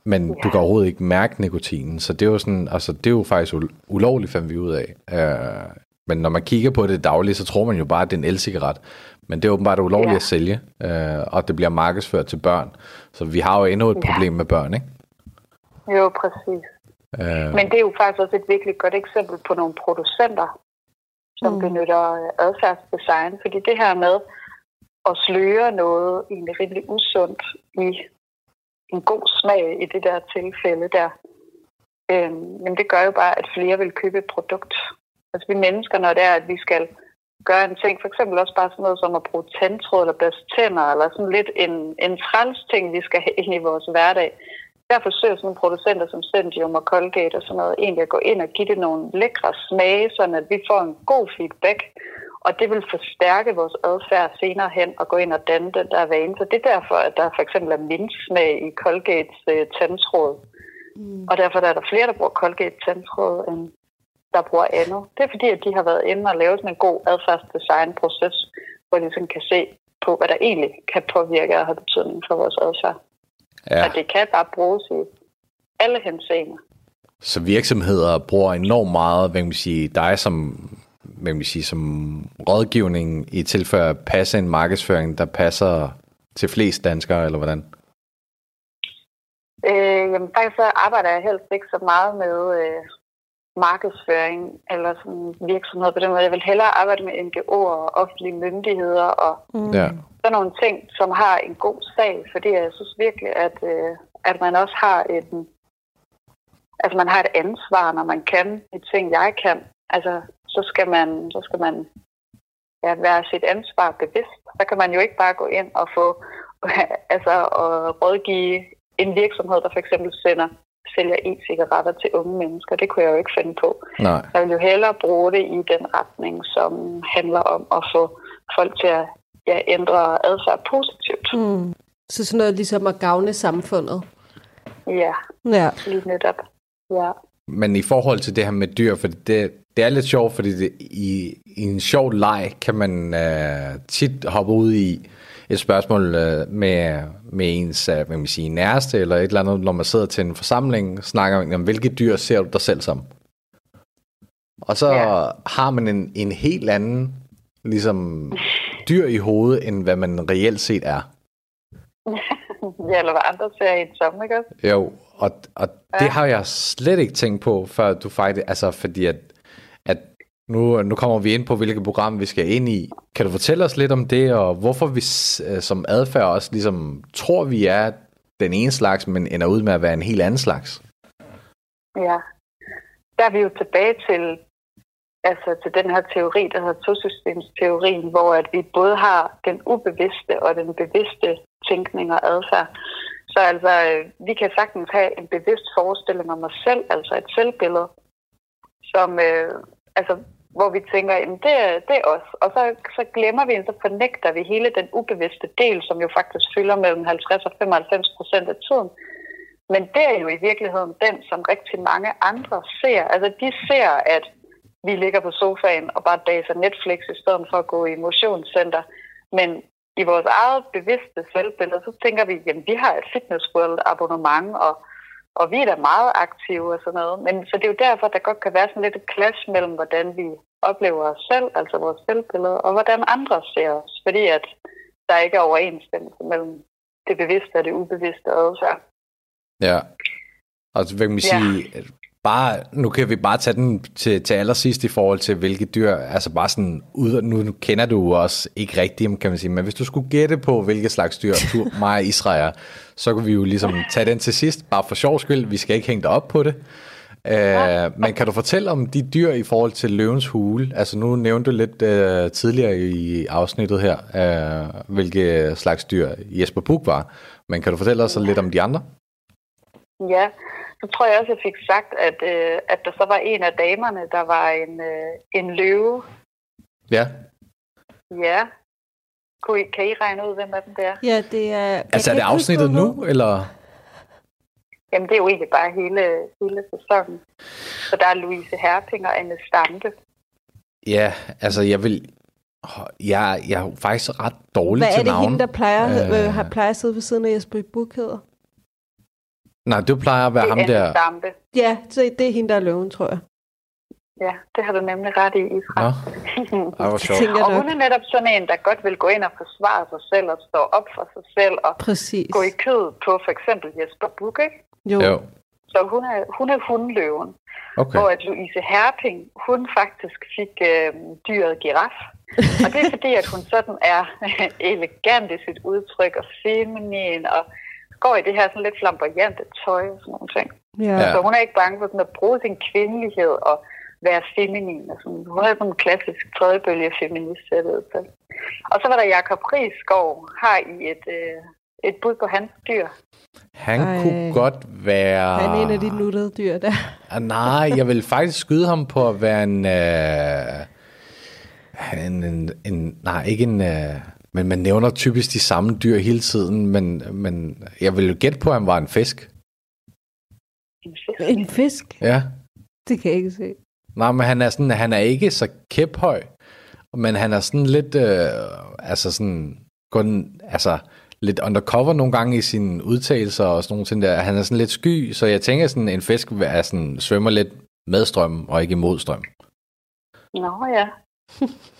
Men ja. du kan overhovedet ikke mærke nikotinen, så det er jo sådan, altså det er jo faktisk u- ulovligt, fandt vi ud af. Uh, men når man kigger på det dagligt, så tror man jo bare, at det er en el-cigaret. Men det er åbenbart ulovligt ja. at sælge, uh, og det bliver markedsført til børn. Så vi har jo endnu et Ja. problem med børn, ikke? Jo, præcis. Uh, Men det er jo faktisk også et virkelig godt eksempel på nogle producenter, som mm. benytter øh, adfærdsdesign. Fordi det her med at sløre noget egentlig rimelig usundt i en god smag i det der tilfælde der, øhm, men det gør jo bare, at flere vil købe et produkt. Altså vi mennesker, når det er, at vi skal gøre en ting, for eksempel også bare sådan noget som at bruge tandtråd eller børste tænder, eller sådan lidt en, en træls ting, vi skal have ind i vores hverdag, der forsøger sådan nogle producenter som Sendium og Colgate og sådan noget egentlig at gå ind og give det nogle lækre smage, sådan at vi får en god feedback. Og det vil forstærke vores adfærd senere hen og gå ind og danne den der vane. Så det er derfor, at der for eksempel er mintsmag i Colgates øh, tandtråd. Mm. Og derfor der er der flere, der bruger Colgate tandtråd, end der bruger andet. Det er fordi, at de har været inde og lavet sådan en god adfærdsdesign-proces, hvor de sådan kan se på, hvad der egentlig kan påvirke og have betydning for vores adfærd. Ja. ja. Og det kan bare bruges i alle henseender. Så virksomheder bruger enormt meget, hvad kan man sige, dig som, hvad man sige, som rådgivning i tilfælde at passe en markedsføring, der passer til flest danskere, eller hvordan? Øh, jamen, faktisk så arbejder jeg helst ikke så meget med øh, markedsføring eller sådan virksomhed på den måde. Jeg vil hellere arbejde med NGO'er og offentlige myndigheder og Mm. Ja. sådan nogle ting, som har en god sag, fordi jeg synes virkelig, at, øh, at man også har en, altså man har et ansvar, når man kan de ting, jeg kan. Altså, så skal man, så skal man ja, være sit ansvar bevidst. Så kan man jo ikke bare gå ind og få, altså, og rådgive en virksomhed, der for eksempel sender, sælger e-cigaretter til unge mennesker. Det kunne jeg jo ikke finde på. Nej. Jeg vil jo hellere bruge det i den retning, som handler om at få folk til at ja, ændre adfærd positivt. Mm. Så sådan noget ligesom at gavne samfundet. Ja, Ja. lige netop. Ja. Men i forhold til det her med dyr, for det, det er lidt sjovt, fordi det, i, i en sjov leg kan man øh, tit hoppe ud i et spørgsmål øh, med, med ens øh, hvad man sige, næreste, eller et eller andet, når man sidder til en forsamling, snakker om, hvilke dyr ser du dig selv som? Og så Ja. har man en, en helt anden ligesom, dyr i hovedet, end hvad man reelt set er. ja, eller hvad andre ser i som, ikke også? Jo, og, og ja. det har jeg slet ikke tænkt på, før du faktisk, altså fordi at nu, nu kommer vi ind på, hvilket program vi skal ind i. Kan du fortælle os lidt om det, og hvorfor vi øh, som adfærd også ligesom tror, vi er den ene slags, men ender ud med at være en helt anden slags? Ja. Der er vi jo tilbage til, altså til den her teori, der hedder tosystemsteorien, hvor at vi både har den ubevidste og den bevidste tænkning og adfærd. Så altså, øh, vi kan sagtens have en bevidst forestilling om os selv, altså et selvbillede, som, øh, altså, hvor vi tænker, jamen det det er os. Og så, så glemmer vi, så fornægter vi hele den ubevidste del, som jo faktisk fylder mellem 50 og 95 procent af tiden. Men det er jo i virkeligheden den, som rigtig mange andre ser. Altså de ser, at vi ligger på sofaen og bare daser Netflix i stedet for at gå i motionscenter. Men i vores eget bevidste selvbillede, så tænker vi, at vi har et Fitness World abonnement, og, og vi er da meget aktive og sådan noget. Men så det er jo derfor, der godt kan være sådan lidt et clash mellem, hvordan vi oplever os selv, altså vores selvbillede, og hvordan andre ser os. Fordi at der ikke er overensstemmelse mellem det bevidste og det ubevidste adfærd. Ja. Og hvad kan man Ja. Bare, nu kan vi bare tage den til, til allersidst i forhold til, hvilke dyr, altså bare sådan, ud, nu kender du os ikke rigtigt, kan man sige, men hvis du skulle gætte på, hvilke slags dyr du, mig og Israel er, så kunne vi jo ligesom tage den til sidst, bare for sjov skyld, vi skal ikke hænge dig op på det. Uh, men kan du fortælle om de dyr i forhold til løvens hule? Altså nu nævnte du lidt uh, tidligere i afsnittet her, uh, hvilke slags dyr Jesper Buch var. Men kan du fortælle os lidt om de andre? Ja, så tror jeg også, jeg fik sagt, at, øh, at der så var en af damerne, der var en, øh, en løve. Ja. Ja. Kunne I, kan I regne ud, hvem af dem det er? Ja, det er... Altså er det afsnittet nu, eller? Jamen, det er jo egentlig bare hele, hele sæsonen. Så der er Louise Herping og Anne Stampe. Ja, altså jeg vil... Jeg, jeg er faktisk ret dårlig Hvad er til det navn. hende, der plejer, øh, Øh. har plejer at sidde ved siden af Jesper Buch hedder? Nej, det plejer at være Det ham er der. Stampe. Ja, så det er hende, der er løven, tror jeg. Ja, det har du nemlig ret i, Nå, Israel. ej, hvor sjovt. Og hun er netop sådan en, der godt vil gå ind og forsvare sig selv og stå op for sig selv og Præcis. gå i kød på for eksempel Jesper Buch, ikke? Jo. Jo, Så hun er, hun er hundløven. okay. Hvor at Louise Herping, hun faktisk fik øh, dyret giraf. Og det er fordi, at hun sådan er elegant i sit udtryk og feminin og går i det her sådan lidt flamboyante tøj og sådan nogle ting. Ja. Så hun er ikke bange for sådan at bruge sin kvindelighed og være feminin. Og sådan. Hun er sådan en klassisk tredjebølge feminist sættet til. Og så var der Jakob Riesgaard, har I et, øh, et bud på hans dyr. Han Ej. kunne godt være... Han er en af de nuttede dyr der. Ah, nej, jeg vil faktisk skyde ham på at være en... Øh, en, en, en nej, ikke en... Øh, men man nævner typisk de samme dyr hele tiden, men, men jeg vil jo gætte på, at han var en fisk. En fisk? Ja. Det kan jeg ikke se. Nej, men han er, sådan, han er ikke så kæphøj, men han er sådan lidt, øh, altså sådan, kun, altså, lidt undercover nogle gange i sine udtalelser og sådan nogle ting der. Han er sådan lidt sky, så jeg tænker sådan, en fisk er sådan, svømmer lidt med strøm og ikke imod strøm. Nå ja.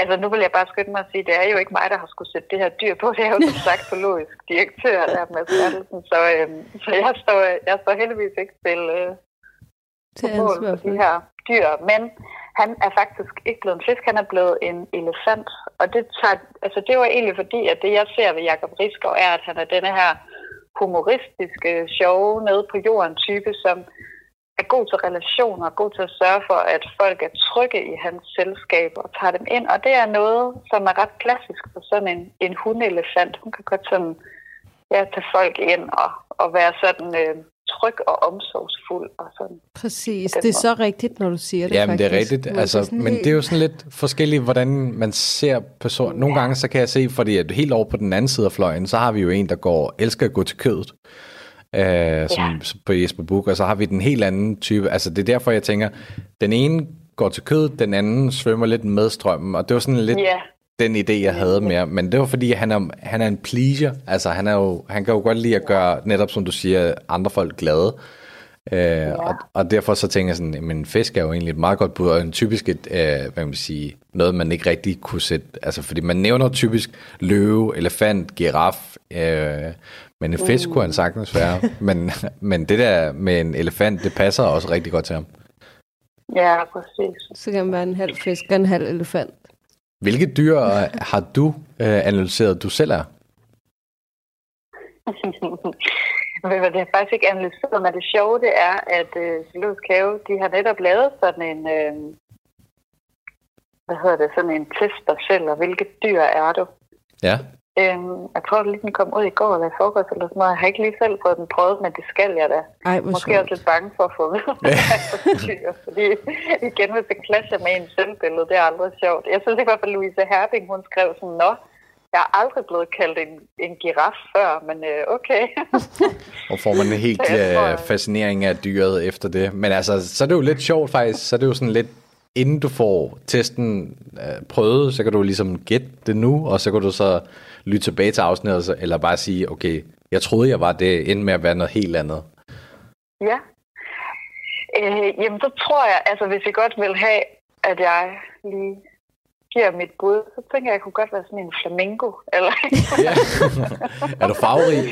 altså nu vil jeg bare skynde mig at sige, det er jo ikke mig, der har skulle sætte det her dyr på. Det er jo som sagt zoologisk direktør, der er Mads Bertelsen. Så, øhm, så jeg, står, jeg står heldigvis ikke til, øh, Til på mål for de her dyr. Men han er faktisk ikke blevet en fisk, han er blevet en elefant. Og det, tager, altså det var egentlig fordi, at det jeg ser ved Jacob Risgaard er, at han er denne her humoristiske, sjove, nede på jorden type, som er god til relationer, god til at sørge for, at folk er trygge i hans selskab og tager dem ind. Og det er noget, som er ret klassisk for sådan en, en hundelefant. Hun kan godt sådan, ja, tage folk ind og, og være sådan øh, tryg og omsorgsfuld. Og sådan. Præcis. Det er måde. så rigtigt, når du siger det Ja, men det er rigtigt. Altså, men det er jo sådan lidt forskelligt, hvordan man ser personer. Nogle gange, så kan jeg se, fordi at helt over på den anden side af fløjen, så har vi jo en, der går, elsker at gå til kødet. Øh, som, som på Jesper Buch, og så har vi den helt anden type. Altså, det er derfor, jeg tænker, den ene går til kødet, den anden svømmer lidt med strømmen, og det var sådan lidt Ja, den idé, jeg havde mere. Men det var fordi, han er, han er en pleaser. Altså, han, er jo, han kan jo godt lide at gøre, netop som du siger, andre folk glade. Øh, ja. og, og derfor så tænker jeg sådan, men fisk er jo egentlig et meget godt bud, og en typisk et, øh, hvad kan man sige, noget man ikke rigtig kunne sætte, altså fordi man nævner typisk løve, elefant, giraf, øh, men en fisk kunne han sagtens være, men, men det der med en elefant, det passer også rigtig godt til ham. ja, præcis. Så kan man være en halv fisk og en halv elefant. Hvilke dyr har du øh, analyseret, du selv er? Men hvad det er faktisk ikke analyseret, men det sjove det er, at øh, Zoologisk Have, de har netop lavet sådan en, øh, hvad hedder det, sådan en test dig selv, og hvilket dyr er du? Ja. Øhm, jeg tror, det lige den kom ud i går eller i forgårs eller sådan noget. Jeg har ikke lige selv fået den prøvet, men det skal jeg da. Ej, hvor Måske også sjovt. lidt bange for at få det for dyr. Fordi igen, hvis det clasher med en selvbillede, det er aldrig sjovt. Jeg synes i hvert fald, Louise Herbing, hun skrev sådan, Nå, jeg er aldrig blevet kaldt en, en giraf før, men øh, okay. Og får man en helt Ja, øh, jeg- fascinering af dyret efter det. Men altså, så er det jo lidt sjovt faktisk. Så er det jo sådan lidt, inden du får testen øh, prøvet, så kan du ligesom gætte det nu, og så kan du så lytte tilbage til afsnittet, eller bare sige, okay, jeg troede, jeg var det, endte med at være noget helt andet. Ja. Øh, jamen, så tror jeg, altså hvis I godt vil have, at jeg lige giver mit bud, så tænker jeg, at jeg kunne godt være sådan en flamingo. Eller Ja. er du farverig?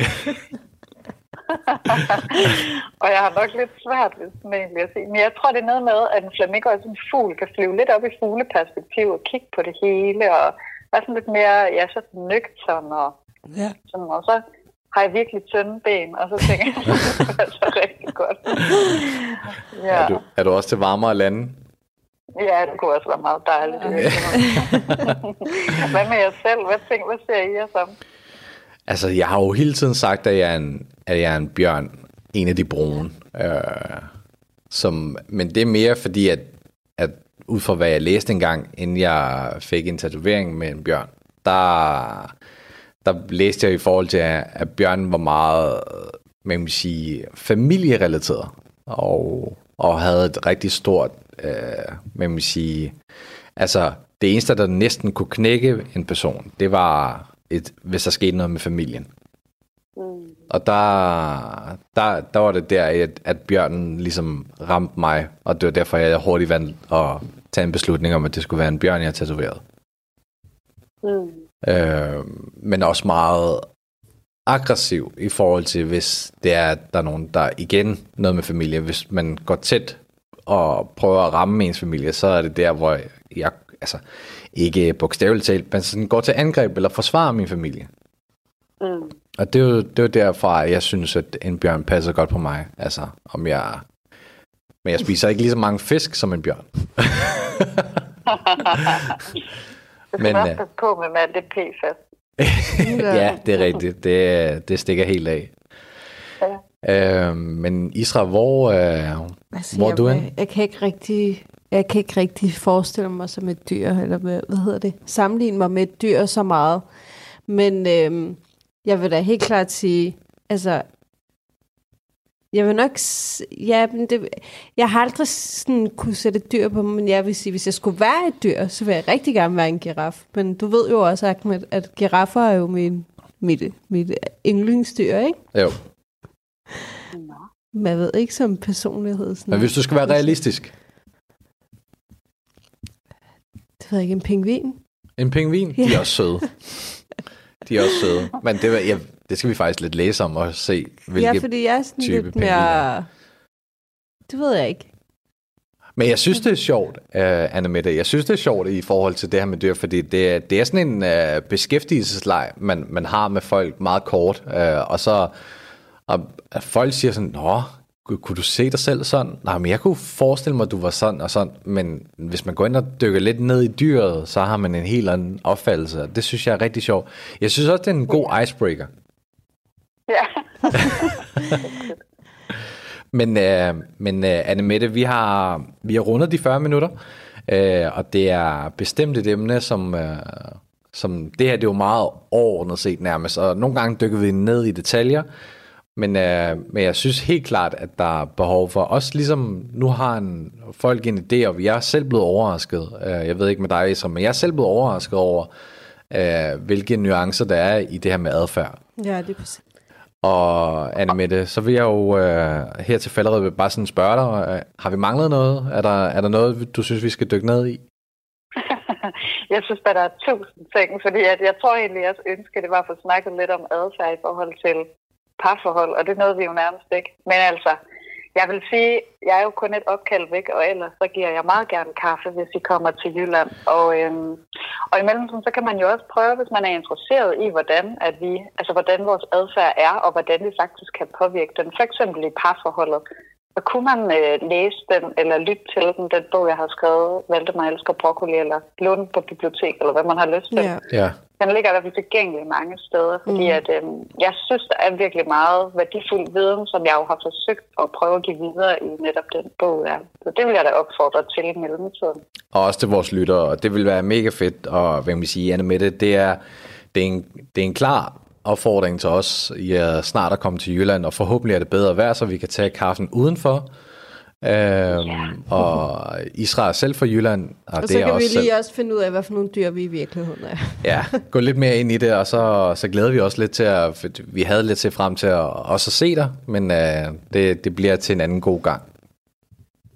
og jeg har nok lidt svært ved sådan egentlig at sige. Men jeg tror, det er noget med, at en flamingo er sådan en fugl, kan flyve lidt op i fugleperspektiv og kigge på det hele, og være sådan lidt mere, ja, så nøgtern og Ja. sådan, og så har jeg virkelig tynde ben, og så tænker jeg, det er så rigtig godt. Ja. Er, du, er du også til varmere lande? Ja, det kunne også være meget dejligt. virkeligheden. Hvad med jer selv? Hvad, tænker, hvad ser I jer som? Altså, jeg har jo hele tiden sagt, at jeg er en, at jeg er en bjørn. En af de brune. Øh, som, men det er mere fordi, at, at ud fra hvad jeg læste engang, inden jeg fik en tatovering med en bjørn, der, der læste jeg i forhold til, at, bjørnen var meget man kan sige, familierelateret, og, og havde et rigtig stort, øh, man kan sige, altså det eneste, der næsten kunne knække en person, det var, et, hvis der skete noget med familien. Mm. Og der, der, der var det der, at, at bjørnen ligesom ramte mig, og det var derfor, jeg hurtigt vandt at tage en beslutning om, at det skulle være en bjørn, jeg tatoveret. Mm. Øh, men også meget aggressiv i forhold til, hvis det er, at der er nogen, der igen noget med familie, hvis man går tæt og prøver at ramme ens familie, så er det der, hvor jeg, altså ikke bogstaveligt talt, men sådan går til angreb eller forsvarer min familie. Mm. Og det er jo, det er jo derfra, jeg synes, at en bjørn passer godt på mig. Altså, om jeg... Men jeg spiser ikke lige så mange fisk som en bjørn. Du skal Men, også øh, passe på med alt det PFAS. ja, det er rigtigt. Det, det stikker helt af. Ja. Øh, men Isra, hvor, øh, Altså, hvor er jeg, du jeg, hen? jeg kan ikke rigtig... Jeg kan ikke rigtig forestille mig som et dyr, eller med, hvad hedder det, sammenligne mig med et dyr så meget. Men øhm, jeg vil da helt klart sige, altså, jeg vil nok, ja, men det, jeg har aldrig sådan kunne sætte et dyr på, men jeg vil sige, hvis jeg skulle være et dyr, så vil jeg rigtig gerne være en giraf. Men du ved jo også, Ahmed, at giraffer er jo min, mit, mit yndlingsdyr, ikke? Jo. Jeg ved ikke som personlighed. Sådan, Men hvis du skal være realistisk. Det ved jeg ikke, en pingvin? En pingvin, de er også søde. De er også søde. Men det, var- ja, det skal vi faktisk lidt læse om og se, hvilke... ja, fordi jeg er sådan type lidt mere... Det ved jeg ikke. Men jeg synes, det er sjovt, uh, Anna Mette. Jeg synes, det er sjovt i forhold til det her med dyr, fordi det, er- det er sådan en uh, beskæftigelsesleg, man, man har med folk meget kort. Uh, og så og, at folk siger sådan, Nå, kunne du se dig selv sådan? Nej, men jeg kunne forestille mig, at du var sådan og sådan. Men hvis man går ind og dykker lidt ned i dyret, så har man en helt anden opfattelse. Og Det synes jeg er rigtig sjovt. Jeg synes også, det er en god icebreaker. Ja. Men, øh, men øh, Anne Mette, vi har, vi har rundet de 40 minutter, øh, og det er bestemt et emne, som, øh, som det her det er jo meget overordnet set nærmest, og nogle gange dykker vi ned i detaljer, men, øh, men jeg synes helt klart, at der er behov for os, ligesom nu har en, folk en idé, og jeg er selv blevet overrasket, øh, jeg ved ikke med dig, Isra, men jeg er selv blevet overrasket over, øh, hvilke nuancer der er i det her med adfærd. Ja, det er præcis. Og Anne Mette, så vil jeg jo øh, her til falderede bare sådan spørge dig, øh, har vi manglet noget? Er der, er der noget, du synes, vi skal dykke ned i? Jeg synes, at der er tusind ting, fordi at jeg tror egentlig, at jeres ønske, det var at få snakket lidt om adfærd i forhold til parforhold, og det nåede vi jo nærmest ikke. Men altså, jeg vil sige, jeg er jo kun et opkald væk, og ellers så giver jeg meget gerne kaffe, hvis I kommer til Jylland. Og, øhm, og i mellemtiden, så kan man jo også prøve, hvis man er interesseret i, hvordan, at vi, altså, hvordan vores adfærd er, og hvordan vi faktisk kan påvirke den. For eksempel i parforholdet. Så kunne man øh, læse den, eller lytte til den, den bog, jeg har skrevet, Valdemar elsker broccoli, eller låne den på bibliotek, eller hvad man har lyst til. Ja. Ja. Den ligger i hvert fald tilgængelig mange steder, fordi Mm. at, øh, jeg synes, der er virkelig meget værdifuld viden, som jeg jo har forsøgt at prøve at give videre i netop den bog. Ja. Så det vil jeg da opfordre til i mellemtiden. Og også til vores lyttere, og det vil være mega fedt, og hvad man sige, Anne Mette, det er, det er, en, det er en klar opfordring til os i at snart at komme til Jylland, og forhåbentlig er det bedre vejr, så vi kan tage kaffen udenfor. Øhm, og Israel er selv fra Jylland, og, Og det så er kan vi også lige selv, også finde ud af, hvad for nogle dyr vi i virkeligheden er. ja, gå lidt mere ind i det, og så, så glæder vi os lidt til at, for vi havde lidt til frem til at også at se dig, men øh, det, det bliver til en anden god gang.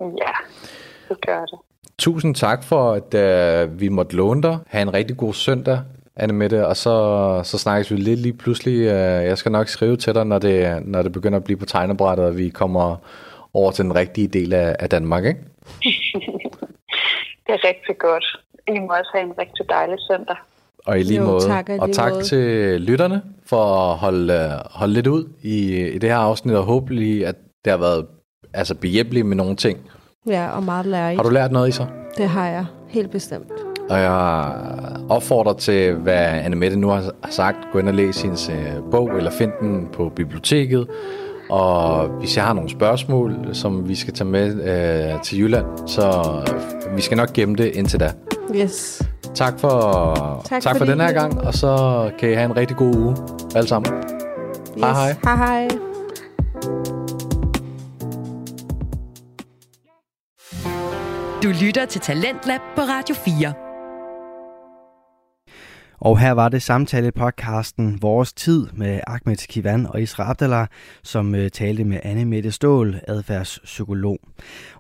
Ja, det gør det. Tusind tak for, at øh, vi måtte låne dig. Ha' en rigtig god søndag, Anne Mette, og så, så snakkes vi lidt lige pludselig. Øh, jeg skal nok skrive til dig, når det, når det begynder at blive på tegnebrættet, og vi kommer over til den rigtige del af, af Danmark, ikke? Det er rigtig godt. I må også have en rigtig dejlig søndag. Og i lige Jo, måde. tak, og lige tak måde. til lytterne for at holde, øh, holde lidt ud i, i det her afsnit, og håbentlig, at det har været altså, behjælpeligt med nogle ting. Ja, og meget lærerigt. Har du lært noget i så? Det har jeg, helt bestemt. Og jeg opfordrer til, hvad Anne Mette nu har sagt. Gå ind og læs hendes øh, bog, eller find den på biblioteket. Og hvis jeg har nogle spørgsmål, som vi skal tage med øh, til Jylland, så øh, vi skal nok gemme det indtil da. Yes. Tak for, tak tak for, for den her gang, og så kan I have en rigtig god uge alle sammen. Yes. Hej hej. Hej hej. Du lytter til Talentlab på Radio 4. Og her var det samtale-podcasten Vores Tid med Ahmed Kivan og Isra Abdallah, som øh, talte med Anne Mette Stål, adfærdspsykolog.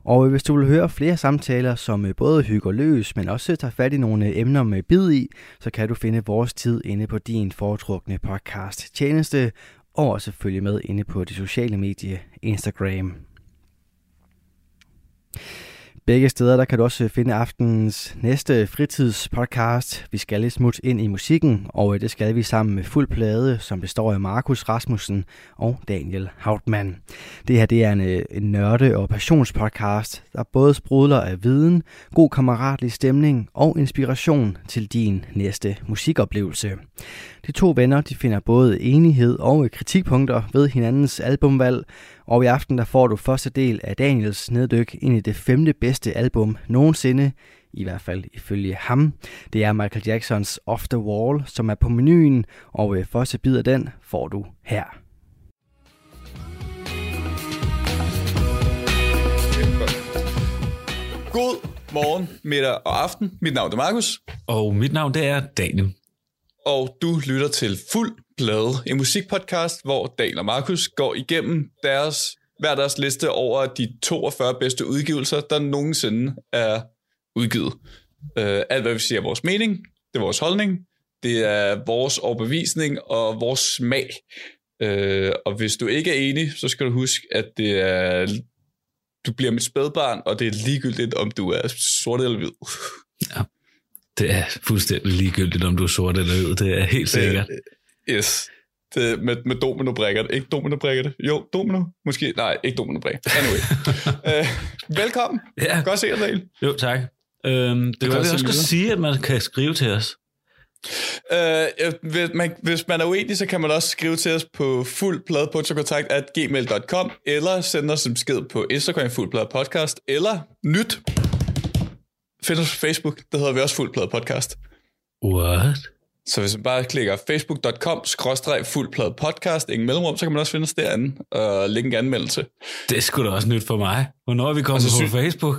Og hvis du vil høre flere samtaler, som øh, både hygger løs, men også tager fat i nogle emner med bid i, så kan du finde Vores Tid inde på din foretrukne podcast tjeneste, og også følge med inde på de sociale medier Instagram. Begge steder der kan du også finde aftenens næste fritidspodcast. Vi skal lidt smut ind i musikken, og øh, det skal vi sammen med fuld plade, som består af Markus Rasmussen og Daniel Hautmann. Det her det er en, øh, en nørde- og passionspodcast, der både sprudler af viden, god kammeratlig stemning og inspiration til din næste musikoplevelse. De to venner de finder både enighed og øh, kritikpunkter ved hinandens albumvalg, og i aften der får du første del af Daniels neddyk ind i det femte bedste album nogensinde, i hvert fald ifølge ham. Det er Michael Jacksons Off the Wall, som er på menuen, og første bid af den får du her. God morgen, middag og aften. Mit navn er Markus, Og mit navn, det er Daniel og du lytter til Fuld Plade, en musikpodcast, hvor Dal og Markus går igennem deres, hver deres liste over de 42 bedste udgivelser, der nogensinde er udgivet. Uh, alt, hvad vi siger, er vores mening, det er vores holdning, det er vores overbevisning og vores smag. Uh, og hvis du ikke er enig, så skal du huske, at det er, du bliver mit spædbarn, og det er ligegyldigt, om du er sort eller hvid. Ja. Det er fuldstændig ligegyldigt, om du er sort eller hvid. Det er helt sikkert. Øh, Yes. Det, med, med domino-brikker. Ikke domino-brikker? Jo, domino. Måske. Nej, ikke domino-brikker. Anyway. uh, velkommen. Ja, Godt se dig, Daniel. jo tak. Øhm, det kan kan også vi sige, at man kan skrive til os. Uh, hvis, man, hvis man er uenig, så kan man også skrive til os på fuldpladekontakt at gmail.com, eller sende os en besked på Instagram fuldplade podcast, eller nyt. Find os på Facebook, der hedder vi også fuldplade podcast. What? Så hvis man bare klikker facebook.com fuldplade podcast, ingen mellemrum, så kan man også finde os derinde og lægge en anmeldelse. Det sgu da også nyt for mig. Hvornår er vi kommet Og så på Facebook?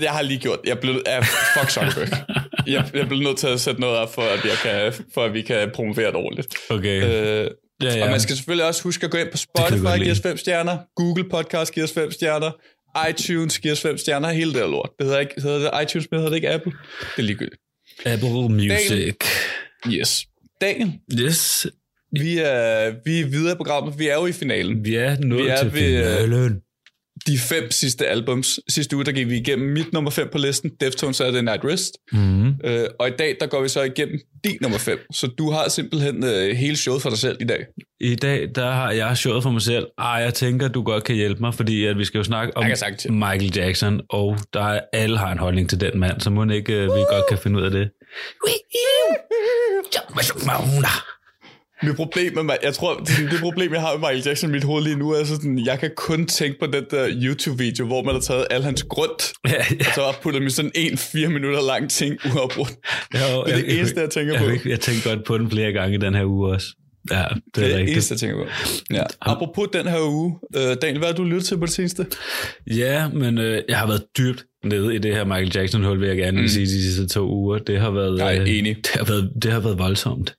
Jeg har lige gjort, jeg blev, af fuck Zuckerberg. jeg, jeg blev nødt til at sætte noget op, for at, jeg kan, for at vi kan promovere det ordentligt. Okay. Øh, ja, Og ja. man skal selvfølgelig også huske at gå ind på Spotify, lide. give os fem stjerner, Google Podcast, give os fem stjerner, iTunes, give os fem stjerner, hele det lort. Det hedder, ikke, hedder det iTunes, men hedder det ikke Apple? Det er ligegyldigt. Apple Music. Yes. Daniel, Yes. vi er, vi er videre i programmet. Vi er jo i finalen. Vi er nået Vi er til ved, øh, finalen. De fem sidste albums. Sidste uge, der gik vi igennem mit nummer 5 på listen, Deftones Saturday Night Rest. Mm. Øh, og i dag, der går vi så igennem din nummer 5. Så du har simpelthen øh, hele showet for dig selv i dag. I dag, der har jeg showet for mig selv. Ej, jeg tænker, du godt kan hjælpe mig, fordi at vi skal jo snakke om. Michael Jackson, og der er, alle har en holdning til den mand, så må ikke øh, vi godt kan finde ud af det. Mit problem med mig, jeg tror, det, det problem, jeg har med Michael Jackson i mit hoved lige nu, er sådan, jeg kan kun tænke på den der YouTube-video, hvor man har taget al hans grund, Ja, ja. og så har puttet i sådan en fire minutter lang ting uafbrudt. Ja, Det er det eneste, jeg tænker jeg, på. Jeg, jeg tænkte godt på den flere gange i den her uge også. Ja, det er, Det er det rigtigt. eneste, jeg tænker på. Ja. Apropos den her uge, øh, Daniel, hvad har du lyttet til på det seneste? Ja, men øh, jeg har været dybt nede i det her Michael Jackson-hul, vil jeg gerne mm. sige, de sidste to uger. Det har været, er øh, enig. Det har været, det har været voldsomt.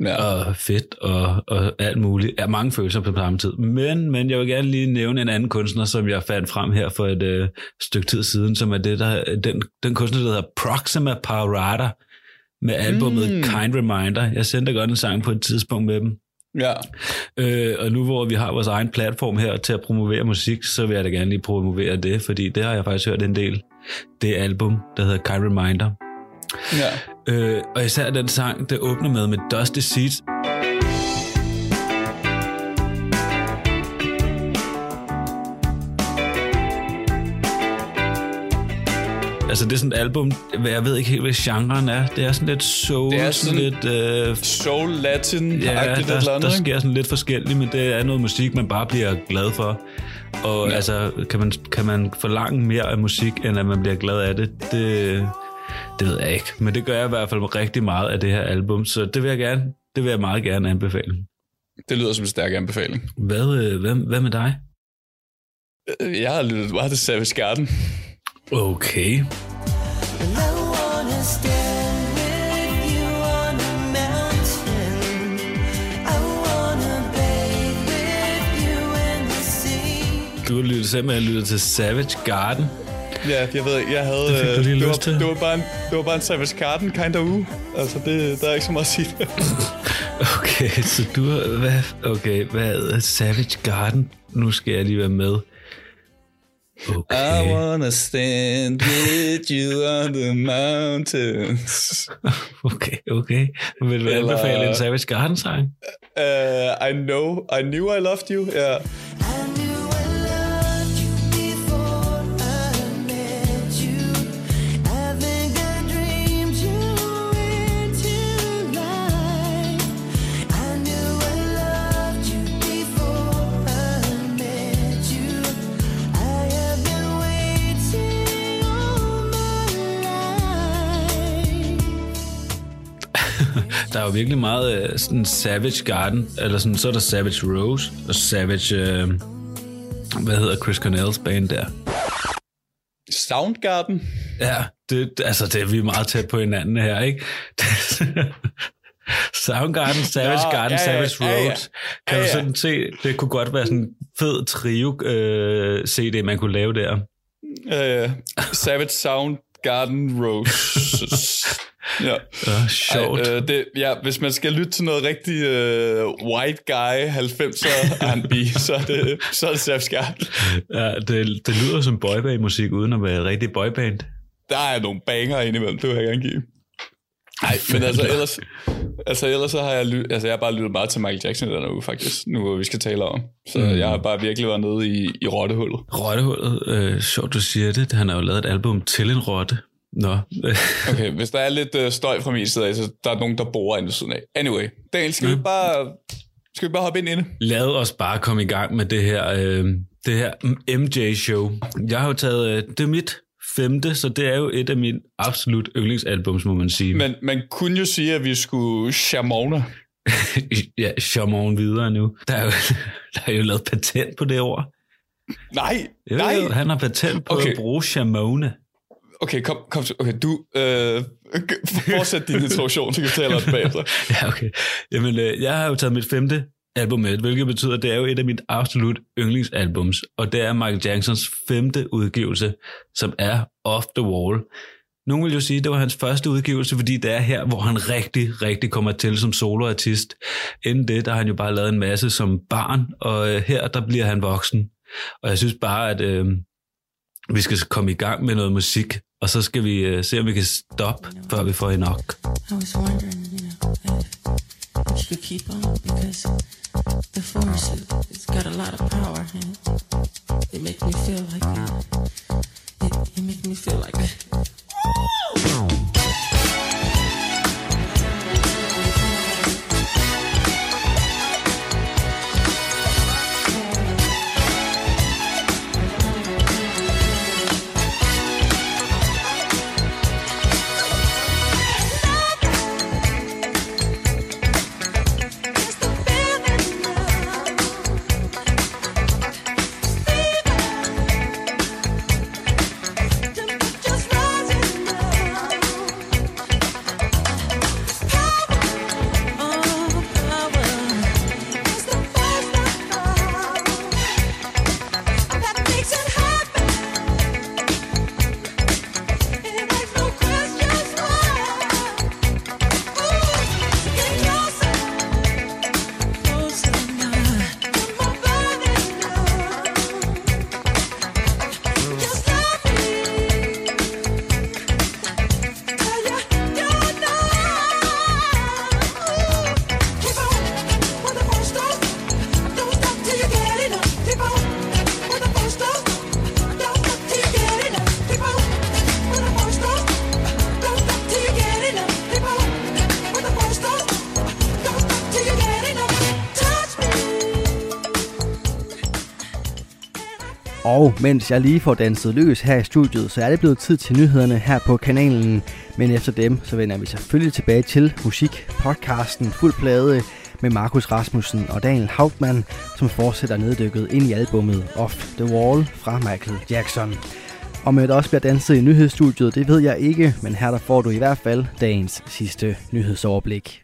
Ja. og fedt og, og alt muligt. Ja, mange følelser på samme tid. Men, men jeg vil gerne lige nævne en anden kunstner, som jeg fandt frem her for et øh, stykke tid siden, som er det, der, den, den kunstner, der hedder Proxima Parada, med albumet Mm. Kind Reminder. Jeg sendte godt en sang på et tidspunkt med dem. ja. Øh, og nu hvor vi har vores egen platform her til at promovere musik, så vil jeg da gerne lige promovere det, fordi det har jeg faktisk hørt en del. Det album, der hedder Kind Reminder. ja. Øh, og især den sang, det åbner med med Dusty Seeds. Altså det er sådan et album, jeg ved ikke helt, hvad genren er. Det er sådan lidt soul, Det er sådan, sådan- lidt... Øh, Soul, Latin, ja, et eller der, andet, der sker sådan lidt forskelligt, men det er noget musik, man bare bliver glad for. Og Ja. ja. altså, kan man, kan man forlange mere af musik, end at man bliver glad af det? Det, det ved jeg ikke. Men det gør jeg i hvert fald rigtig meget af det her album, så det vil jeg gerne, det vil jeg meget gerne anbefale. Det lyder som en stærk anbefaling. Hvad, øh, hvad, hvad med dig? Øh, Jeg har lyttet meget til Savage Garden. Okay. Du har lyttet simpelthen lyttet til Savage Garden. Ja, jeg ved jeg havde... Det fik du øh, lige det, lyst var, til. det, var bare en, det var bare en Savage Garden kind of uge. Altså, det, der er ikke så meget at sige. Okay, så du har... Hvad, okay, hvad er Savage Garden? Nu skal jeg lige være med. Okay. wanna stand with you on the mountains. Okay, okay. Vil du Eller- anbefale en Savage Garden-sang? Uh, I know, I knew I loved you. Ja. Der er jo virkelig meget øh, sådan Savage Garden, eller sådan, så er der Savage Rose og Savage... Øh, hvad hedder Chris Cornells band der? Soundgarden. Ja, det, altså det er vi er meget tæt på hinanden her, ikke? Soundgarden, Savage Nå, Garden, ja, ja, Savage ja, ja. Rose. Kan Ja, du ja. sådan se, det kunne godt være sådan en fed trio øh, CD, man kunne lave der. Uh, Savage Soundgarden Roses. ja. Ja, sjovt. Ej, øh, det, ja, hvis man skal lytte til noget rigtig øh, white guy 90'er R&B, så er det, så er det Garden. Ja, det, det lyder som boyband-musik, uden at være rigtig boyband. Der er nogle banger indimellem, det vil jeg gerne give. Nej, men altså ellers, altså ellers så har jeg, ly- altså jeg har bare lyttet meget til Michael Jackson i den uge faktisk, nu hvor vi skal tale om. Så mm. jeg har bare virkelig været nede i, i rottehullet. Rottehullet, øh, sjovt du siger det. Han har jo lavet et album til en rotte. Nå, Okay, hvis der er lidt øh, støj fra min side af, så der er nogen, der bor inde siden af. Anyway, Daniel, skal, mm. vi bare, skal vi bare hoppe ind i det? lad os bare komme i gang med det her, øh, det her MJ-show. Jeg har jo taget, øh, det er mit femte, så det er jo et af mine absolut yndlingsalbums, må man sige. Men man kunne jo sige, at vi skulle chamone. ja, Chamon videre nu. Der er, jo, der er jo lavet patent på det ord. Nej, Jo, nej. Jo, han har patent på Okay. at bruge Chamone. Okay, kom, kom. Okay, du øh, fortsæt din introduktion, så kan vi tale om bagefter. Ja, okay. Jamen, øh, jeg har jo taget mit femte album med, hvilket betyder, at det er jo et af mine absolut yndlingsalbums, og det er Michael Jacksons femte udgivelse, som er Off the Wall. Nogle vil jo sige, at det var hans første udgivelse, fordi det er her, hvor han rigtig, rigtig kommer til som soloartist. Inden det, der har han jo bare lavet en masse som barn, og øh, her, der bliver han voksen. Og jeg synes bare, at øh, vi skal komme i gang med noget musik, og så skal vi uh, se, om vi kan stoppe, før vi får nok. I was wondering, you know, if, you could keep on because the force it's got a lot of power and it, it makes me feel like it, it makes me feel like Og mens jeg lige får danset løs her i studiet, så er det blevet tid til nyhederne her på kanalen. Men efter dem, så vender vi selvfølgelig tilbage til musikpodcasten Fuld Plade med Markus Rasmussen og Daniel Hauptmann, som fortsætter neddykket ind i albummet Off the Wall fra Michael Jackson. Om det også bliver danset i nyhedsstudiet, det ved jeg ikke, men her der får du i hvert fald dagens sidste nyhedsoverblik.